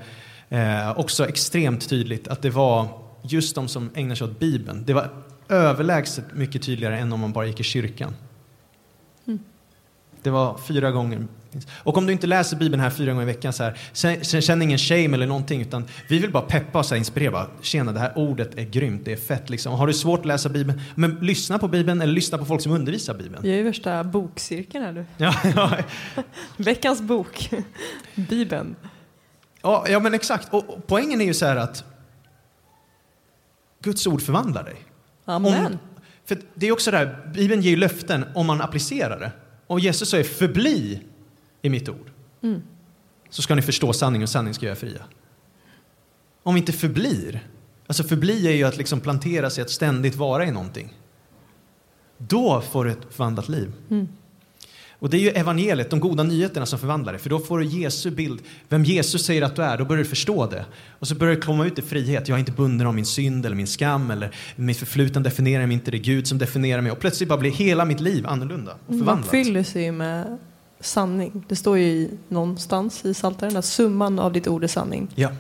Speaker 2: eh, också extremt tydligt att det var just de som ägnar sig åt Bibeln. Det var överlägset mycket tydligare än om man bara gick i kyrkan. Mm. Det var fyra gånger. Och om du inte läser Bibeln här fyra gånger i veckan, så här, känn ingen shame eller någonting, utan vi vill bara peppa och inspirera. Bara, Tjena, det här ordet är grymt, det är fett. Liksom. Har du svårt att läsa Bibeln, men lyssna på Bibeln eller lyssna på folk som undervisar Bibeln.
Speaker 1: Jag är ju värsta bokcirkeln här
Speaker 2: nu. Ja, ja. *laughs*
Speaker 1: Veckans bok, *laughs* Bibeln.
Speaker 2: Ja, ja, men exakt. Och, och poängen är ju så här att Guds ord förvandlar dig.
Speaker 1: Amen.
Speaker 2: Om, för det är också det här, Bibeln ger ju löften om man applicerar det. Och Jesus säger förbli i mitt ord. Mm. Så ska ni förstå sanningen och sanningen ska göra fria. Om vi inte förblir, alltså förbli är ju att liksom plantera sig att ständigt vara i någonting. Då får du ett förvandlat liv. Mm. Och det är ju evangeliet, de goda nyheterna som förvandlar det. För då får du Jesu bild, vem Jesus säger att du är, då börjar du förstå det. Och så börjar det komma ut i frihet. Jag är inte bunden av min synd eller min skam eller mitt förfluten definierar mig inte, det är Gud som definierar mig. Och plötsligt bara blir hela mitt liv annorlunda och förvandlat.
Speaker 1: Man fyller sig med sanning. Det står ju någonstans i Psaltaren att summan av ditt ord är sanning.
Speaker 2: Ja.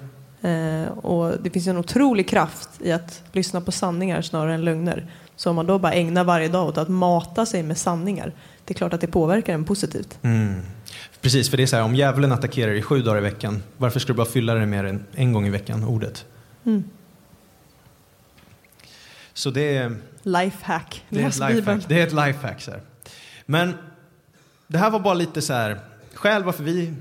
Speaker 1: Eh, och det finns en otrolig kraft i att lyssna på sanningar snarare än lögner. Så om man då bara ägnar varje dag åt att mata sig med sanningar, det är klart att det påverkar en positivt.
Speaker 2: Mm. Precis, för det är så här, om djävulen attackerar dig sju dagar i veckan, varför ska du bara fylla det med en, en gång i veckan, ordet?
Speaker 1: Mm.
Speaker 2: Så det är,
Speaker 1: Lifehack,
Speaker 2: det är ett lifehack. Det är ett lifehack. Så här. Men det här var bara lite så här, skäl varför vi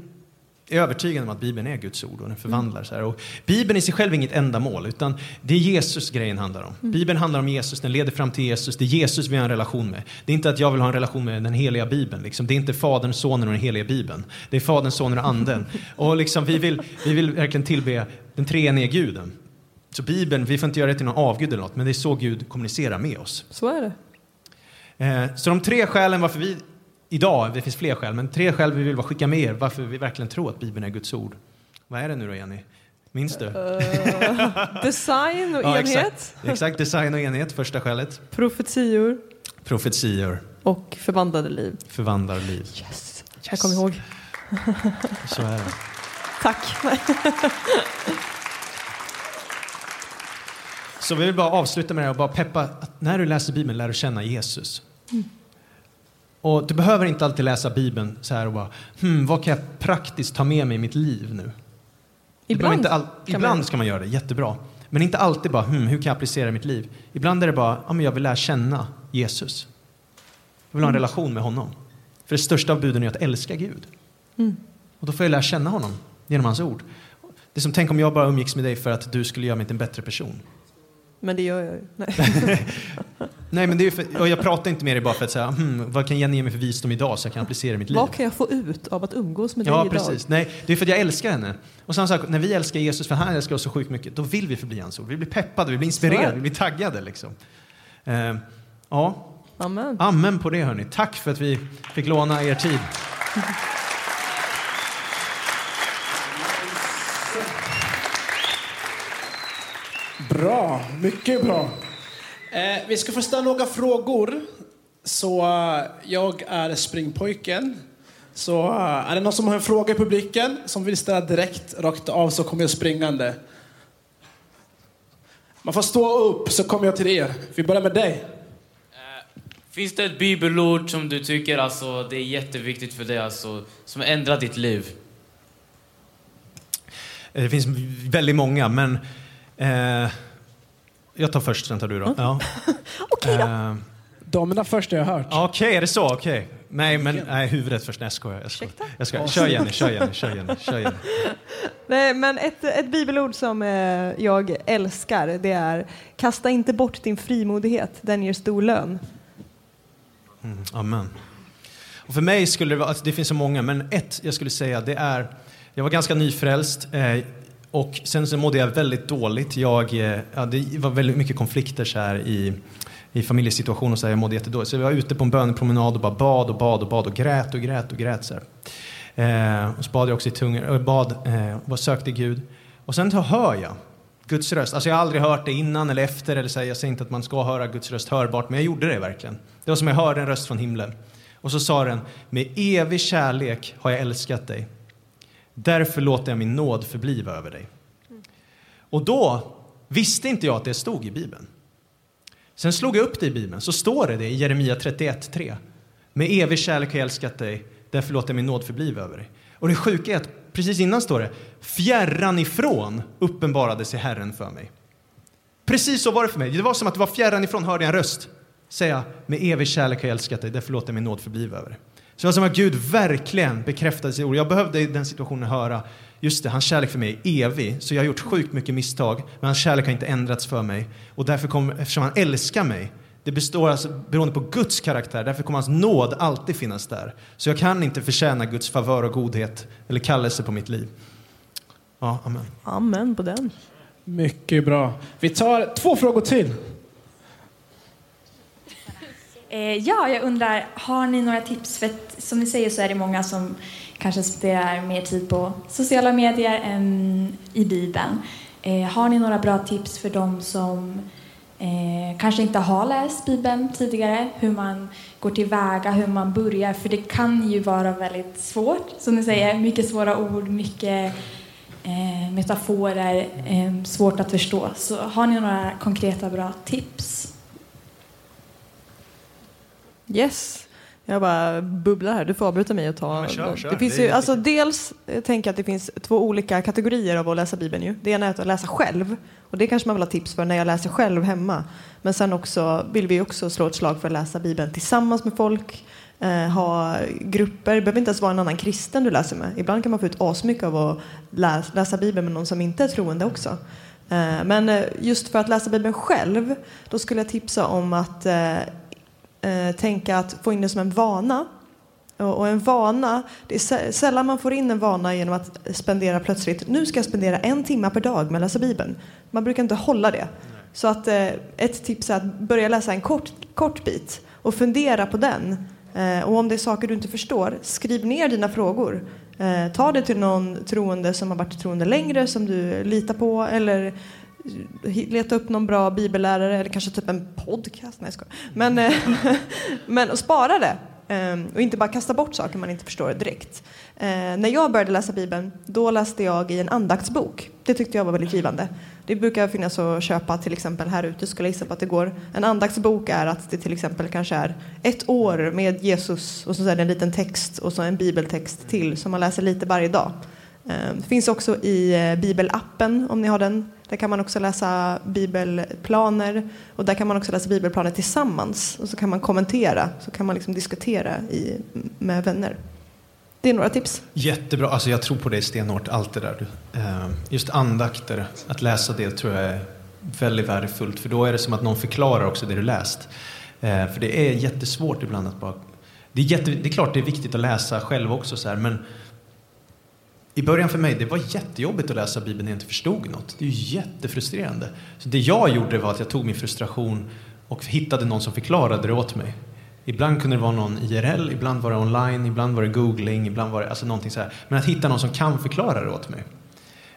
Speaker 2: är övertygade om att Bibeln är Guds ord och den förvandlar. Så här. Och Bibeln i sig själv är inget ändamål, utan det är Jesus grejen handlar om. Bibeln handlar om Jesus, den leder fram till Jesus, det är Jesus vi har en relation med. Det är inte att jag vill ha en relation med den heliga Bibeln, liksom. det är inte Fadern, Sonen och den heliga Bibeln. Det är Fadern, Sonen och Anden. *laughs* Och liksom, vi, vill, vi vill verkligen tillbe den treenige guden. Så Bibeln, vi får inte göra det till någon avgud eller något, men det är så Gud kommunicerar med oss.
Speaker 1: Så är det.
Speaker 2: Eh, Så de tre skälen varför vi idag, det finns fler skäl, men tre skäl vi vill bara skicka med er varför vi verkligen tror att Bibeln är Guds ord. Vad är det nu då Jenny? Minns du?
Speaker 1: Eh, *laughs* design och
Speaker 2: Ja,
Speaker 1: enhet,
Speaker 2: exakt. exakt, design och enhet, första skälet.
Speaker 1: profetior
Speaker 2: Profetior,
Speaker 1: och förvandlade liv.
Speaker 2: förvandlar liv.
Speaker 1: Yes. Jag kommer ihåg. *laughs*
Speaker 2: Så är det.
Speaker 1: Tack.
Speaker 2: Så vi vill bara avsluta med det och bara peppa att när du läser Bibeln lär du känna Jesus. Och du behöver inte alltid läsa Bibeln så här och bara, hmm, vad kan jag praktiskt ta med mig i mitt liv nu?
Speaker 1: Ibland,
Speaker 2: all,
Speaker 1: kan
Speaker 2: ibland
Speaker 1: man-
Speaker 2: ska man göra det, jättebra. Men inte alltid bara, hmm, hur kan jag applicera mitt liv? Ibland är det bara, ja, men jag vill lära känna Jesus. Jag vill ha en
Speaker 1: Mm.
Speaker 2: relation med honom. För det största av buden är att älska Gud.
Speaker 1: Mm.
Speaker 2: Och då får jag lära känna honom genom hans ord. Det är som, tänk om jag bara umgicks med dig för att du skulle göra mig till en bättre person.
Speaker 1: Men det gör jag ju. *laughs* *laughs* Nej.
Speaker 2: Men det är för, och jag pratar inte med dig bara för att säga, hmm, vad kan Jenny ge mig för visdom idag så jag kan applicera i mitt liv?
Speaker 1: Vad kan jag få ut av att umgås med dig
Speaker 2: Ja,
Speaker 1: idag?
Speaker 2: precis. Nej, det är för att jag älskar henne. Och samma sak, när vi älskar Jesus, för han älskar oss så sjukt mycket, då vill vi förbli hans ord. Vi blir peppade, vi blir inspirerade, vi blir taggade. Liksom. Eh, ja,
Speaker 1: Amen.
Speaker 2: amen på det hörni. Tack för att vi fick låna er tid.
Speaker 3: Bra, mycket bra. Eh, vi ska få ställa några frågor. Så eh, jag är springpojken. Så eh, är det någon som har en fråga i publiken som vill ställa direkt, rakt av, så kommer jag springande. Man får stå upp så kommer jag till er. Vi börjar med dig.
Speaker 4: Finns det ett bibelord som du tycker alltså, det är jätteviktigt för dig, alltså, som ändrar ditt liv?
Speaker 2: Eh, Det finns väldigt många, men eh, jag tar först, sen tar du då. Ja. *laughs*
Speaker 1: Okej då.
Speaker 2: Eh,
Speaker 3: Damerna först har jag hört.
Speaker 2: Okej, är det så? Okej. Nej, men nej, huvudet först. Nej, jag skojar. Jag skojar. Jag skojar. Kör Jenny, kör Jenny, kör Jenny, kör Jenny. *laughs*
Speaker 1: Nej, men ett, ett bibelord som eh, jag älskar det är kasta inte bort din frimodighet, den ger stor lön.
Speaker 2: Mm, amen. Och för mig skulle det vara, alltså det finns så många, men ett jag skulle säga det är, jag var ganska nyfrälst eh, och sen så mådde jag väldigt dåligt. Jag, eh, ja, det var väldigt mycket konflikter så här i, i familjesituationen och så här, jag mådde jättedåligt. Så jag var ute på en bönepromenad och bara bad och bad och bad och grät och grät och grät så här. Eh, och så bad jag också i tungor, och eh, bad eh, och sökte Gud. Och sen så hör jag Guds röst. Alltså jag har aldrig hört det innan eller efter. Eller så här, jag säger inte att man ska höra Guds röst hörbart, men jag gjorde det verkligen. Det var som jag hörde en röst från himlen. Och så sa den, med evig kärlek har jag älskat dig. Därför låter jag min nåd förbliva över dig. Och då visste inte jag att det stod i Bibeln. Sen slog jag upp det i Bibeln, så står det det i Jeremia 31.3. Med evig kärlek har jag älskat dig, därför låter jag min nåd förbliva över dig. Och det sjuka är att precis innan står det, fjärran ifrån uppenbarade sig Herren för mig. Precis så var det för mig. Det var som att det var fjärran ifrån hörde jag en röst säga, med evig kärlek har jag älskat dig, därför låter jag min nåd förbliva över dig. Så det var som att Gud verkligen bekräftade sitt ord. Jag behövde i den situationen höra, just det, hans kärlek för mig är evig, så jag har gjort sjukt mycket misstag, men hans kärlek har inte ändrats för mig. Och därför kom, eftersom han älskar mig, det består alltså beroende på Guds karaktär, därför kommer hans nåd alltid finnas där. Så jag kan inte förtjäna Guds favör och godhet eller kallelse på mitt liv. Ja, amen.
Speaker 1: Amen på den.
Speaker 3: Mycket bra. Vi tar två frågor till.
Speaker 5: Eh, ja, jag undrar, har ni några tips? För att, som ni säger så är det många som kanske spenderar mer tid på sociala medier än i Bibeln. Eh, har ni några bra tips för dem som eh, kanske inte har läst Bibeln tidigare? Hur man går tillväga, hur man börjar? För det kan ju vara väldigt svårt, som ni säger. Mycket svåra ord, mycket eh, metaforer, eh, svårt att förstå. Så har ni några konkreta bra tips?
Speaker 1: Yes. Jag bara bubblar här. Du får avbryta mig och ta...
Speaker 2: men kör, kör.
Speaker 1: Det finns ju, alltså dels jag tänker jag att det finns två olika kategorier av att läsa Bibeln. Ju. Det ena är att läsa själv. Och det kanske man vill ha tips för när jag läser själv hemma. Men sen också vill vi också slå ett slag för att läsa Bibeln tillsammans med folk. Eh, ha grupper. Det behöver inte ens vara en annan kristen du läser med. Ibland kan man få ut asmycket av att läsa, läsa Bibeln med någon som inte är troende också. Eh, men eh, just för att läsa Bibeln själv, då skulle jag tipsa om att eh, tänka att få in det som en vana. Och, och en vana, det är sällan man får in en vana genom att spendera plötsligt, nu ska jag spendera en timme per dag med att läsa Bibeln. Man brukar inte hålla det. Så att eh, ett tips är att börja läsa en kort, kort bit och fundera på den. Eh, och om det är saker du inte förstår, skriv ner dina frågor. Eh, ta det till någon troende som har varit troende längre, som du litar på, eller leta upp någon bra bibellärare eller kanske typ en podcast. Nej, jag. Men, eh, *laughs* men spara det ehm, och inte bara kasta bort saker man inte förstår direkt. Eh, när jag började läsa Bibeln, då läste jag i en andaktsbok. Det tyckte jag var väldigt givande. Det brukar finnas att köpa till exempel här ute, skulle jag gissa på att det går. En andaktsbok är att det till exempel kanske är ett år med Jesus och så är det en liten text och så en bibeltext till som man läser lite varje dag. Ehm, det finns också i eh, bibelappen om ni har den. Där kan man också läsa bibelplaner och där kan man också läsa bibelplaner tillsammans och så kan man kommentera, så kan man liksom diskutera i, med vänner. Det är några tips.
Speaker 2: Jättebra. Alltså jag tror på dig stenhårt, allt det där. Eh, just andakter, att läsa det tror jag är väldigt värdefullt. För då är det som att någon förklarar också det du läst. Eh, för det är jättesvårt ibland att bara... Det är, jätte... det är klart det är viktigt att läsa själv också, så här, men i början för mig, det var jättejobbigt att läsa Bibeln när jag inte förstod något. Det är ju jättefrustrerande. Så det jag gjorde var att jag tog min frustration och hittade någon som förklarade det åt mig. Ibland kunde det vara någon IRL, ibland var det online, ibland var det googling, ibland var det alltså någonting så här. Men att hitta någon som kan förklara det åt mig.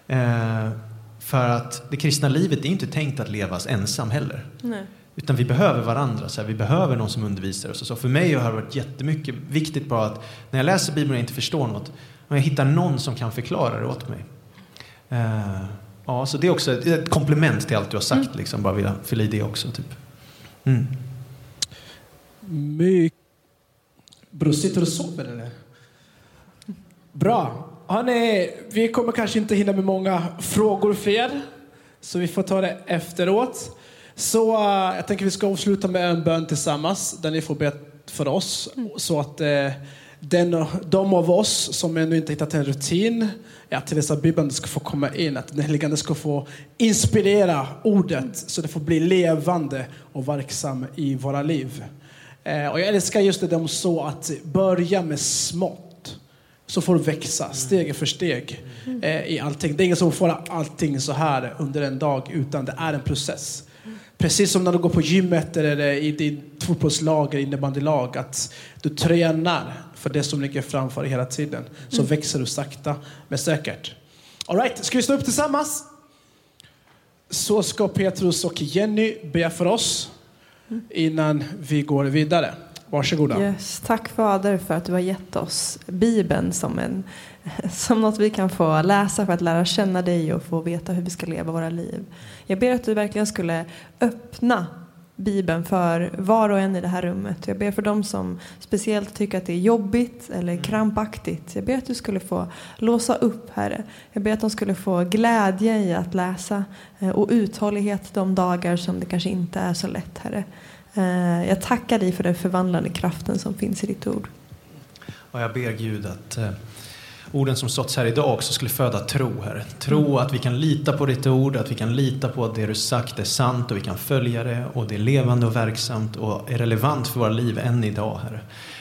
Speaker 2: Eh, för att det kristna livet är inte tänkt att levas ensam heller.
Speaker 1: Nej.
Speaker 2: Utan vi behöver varandra, så här, vi behöver någon som undervisar oss. Och så för mig har det varit jättemycket viktigt bara att när jag läser Bibeln och inte förstår något, om jag hittar någon som kan förklara det åt mig. Eh, ja, så det är också ett, ett komplement till allt du har sagt, liksom, bara vilja fylla i det också. Typ. Mm.
Speaker 3: My... Bror, sitter du och sover eller? Bra. Hörrni, vi kommer kanske inte hinna med många frågor för er. Så vi får ta det efteråt. Så eh, jag tänker vi ska avsluta med en bön tillsammans där ni får be för oss. Så att eh, den, de av oss som ännu inte hittat en rutin är att Teresa Bibeln ska få komma in, att den helige ska få inspirera ordet så det får bli levande och verksam i våra liv. Eh, och jag älskar just det de så att börja med smått så får du växa steg för steg eh, i allting. Det är ingen som får allting så här under en dag utan det är en process. Precis som när du går på gymmet eller i ditt fotbollslag eller innebandylag att du tränar för det som ligger framför hela tiden så växer du sakta men säkert. All right, ska vi stå upp tillsammans? Så ska Petrus och Jenny be för oss innan vi går vidare. Varsågoda.
Speaker 1: Yes, tack Fader för att du har gett oss Bibeln som, en, *laughs* som något vi kan få läsa för att lära känna dig och få veta hur vi ska leva våra liv. Jag ber att du verkligen skulle öppna Bibeln för var och en i det här rummet. Jag ber för dem som speciellt tycker att det är jobbigt eller krampaktigt. Jag ber att du skulle få låsa upp, Herre. Jag ber att de skulle få glädje i att läsa eh, och uthållighet de dagar som det kanske inte är så lätt, Herre. Eh, Jag tackar dig för den förvandlande kraften som finns i ditt ord.
Speaker 2: Och jag ber Gud att eh, orden som stått här idag också skulle föda tro, Herre. Tro att vi kan lita på ditt ord, att vi kan lita på att det du sagt är sant och vi kan följa det och det är levande och verksamt och är relevant för våra liv än idag, Herre.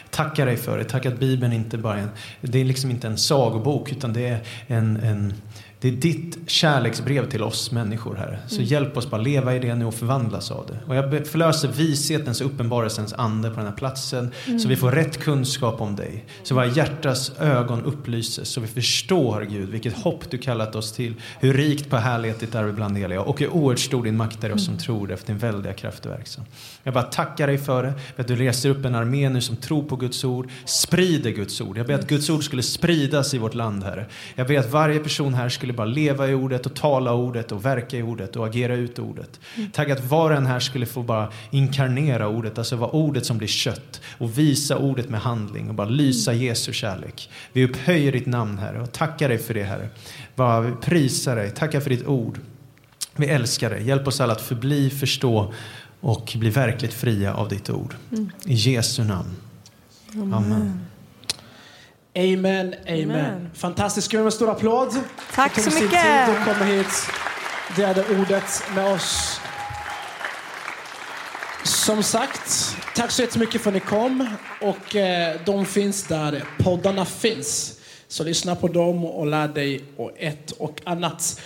Speaker 2: Tackar dig för det. Tack att Bibeln inte bara är en, det är liksom inte en sagobok utan det är en, en det är ditt kärleksbrev till oss människor, Herre. Så hjälp oss bara leva i det nu och förvandlas av det. Och jag förlöser vishetens och uppenbarelsens ande på den här platsen så vi får rätt kunskap om dig. Så våra hjärtas ögon upplyses så vi förstår, Gud, vilket hopp du kallat oss till. Hur rikt på härlighet ditt är ibland heliga och hur oerhört stor din makt är oss som tror efter din väldiga kraft och verksam. Jag bara tackar dig för det, att du reser upp en armé nu som tror på Guds ord, sprider Guds ord. Jag ber att Guds ord skulle spridas i vårt land, Herre. Jag ber att varje person här skulle bara leva i ordet och tala ordet och verka i ordet och agera ut ordet. Tack att var och en här skulle få bara inkarnera ordet, alltså vara ordet som blir kött och visa ordet med handling och bara lysa Jesu kärlek. Vi upphöjer ditt namn, Herre, och tackar dig för det, Herre. Bara vi prisar dig, tackar för ditt ord. Vi älskar dig. Hjälp oss alla att förbli, förstå och bli verkligt fria av ditt ord. I Jesu namn. Amen.
Speaker 3: Amen, amen.
Speaker 1: Amen.
Speaker 3: Fantastiskt. Ska vi med en stor applåd?
Speaker 1: Tack så mycket.
Speaker 3: tid komma hit. Delade ordet med oss. Som sagt, tack så jättemycket för att ni kom. Och eh, de finns där poddarna finns. Så lyssna på dem och lär dig och ett och annat.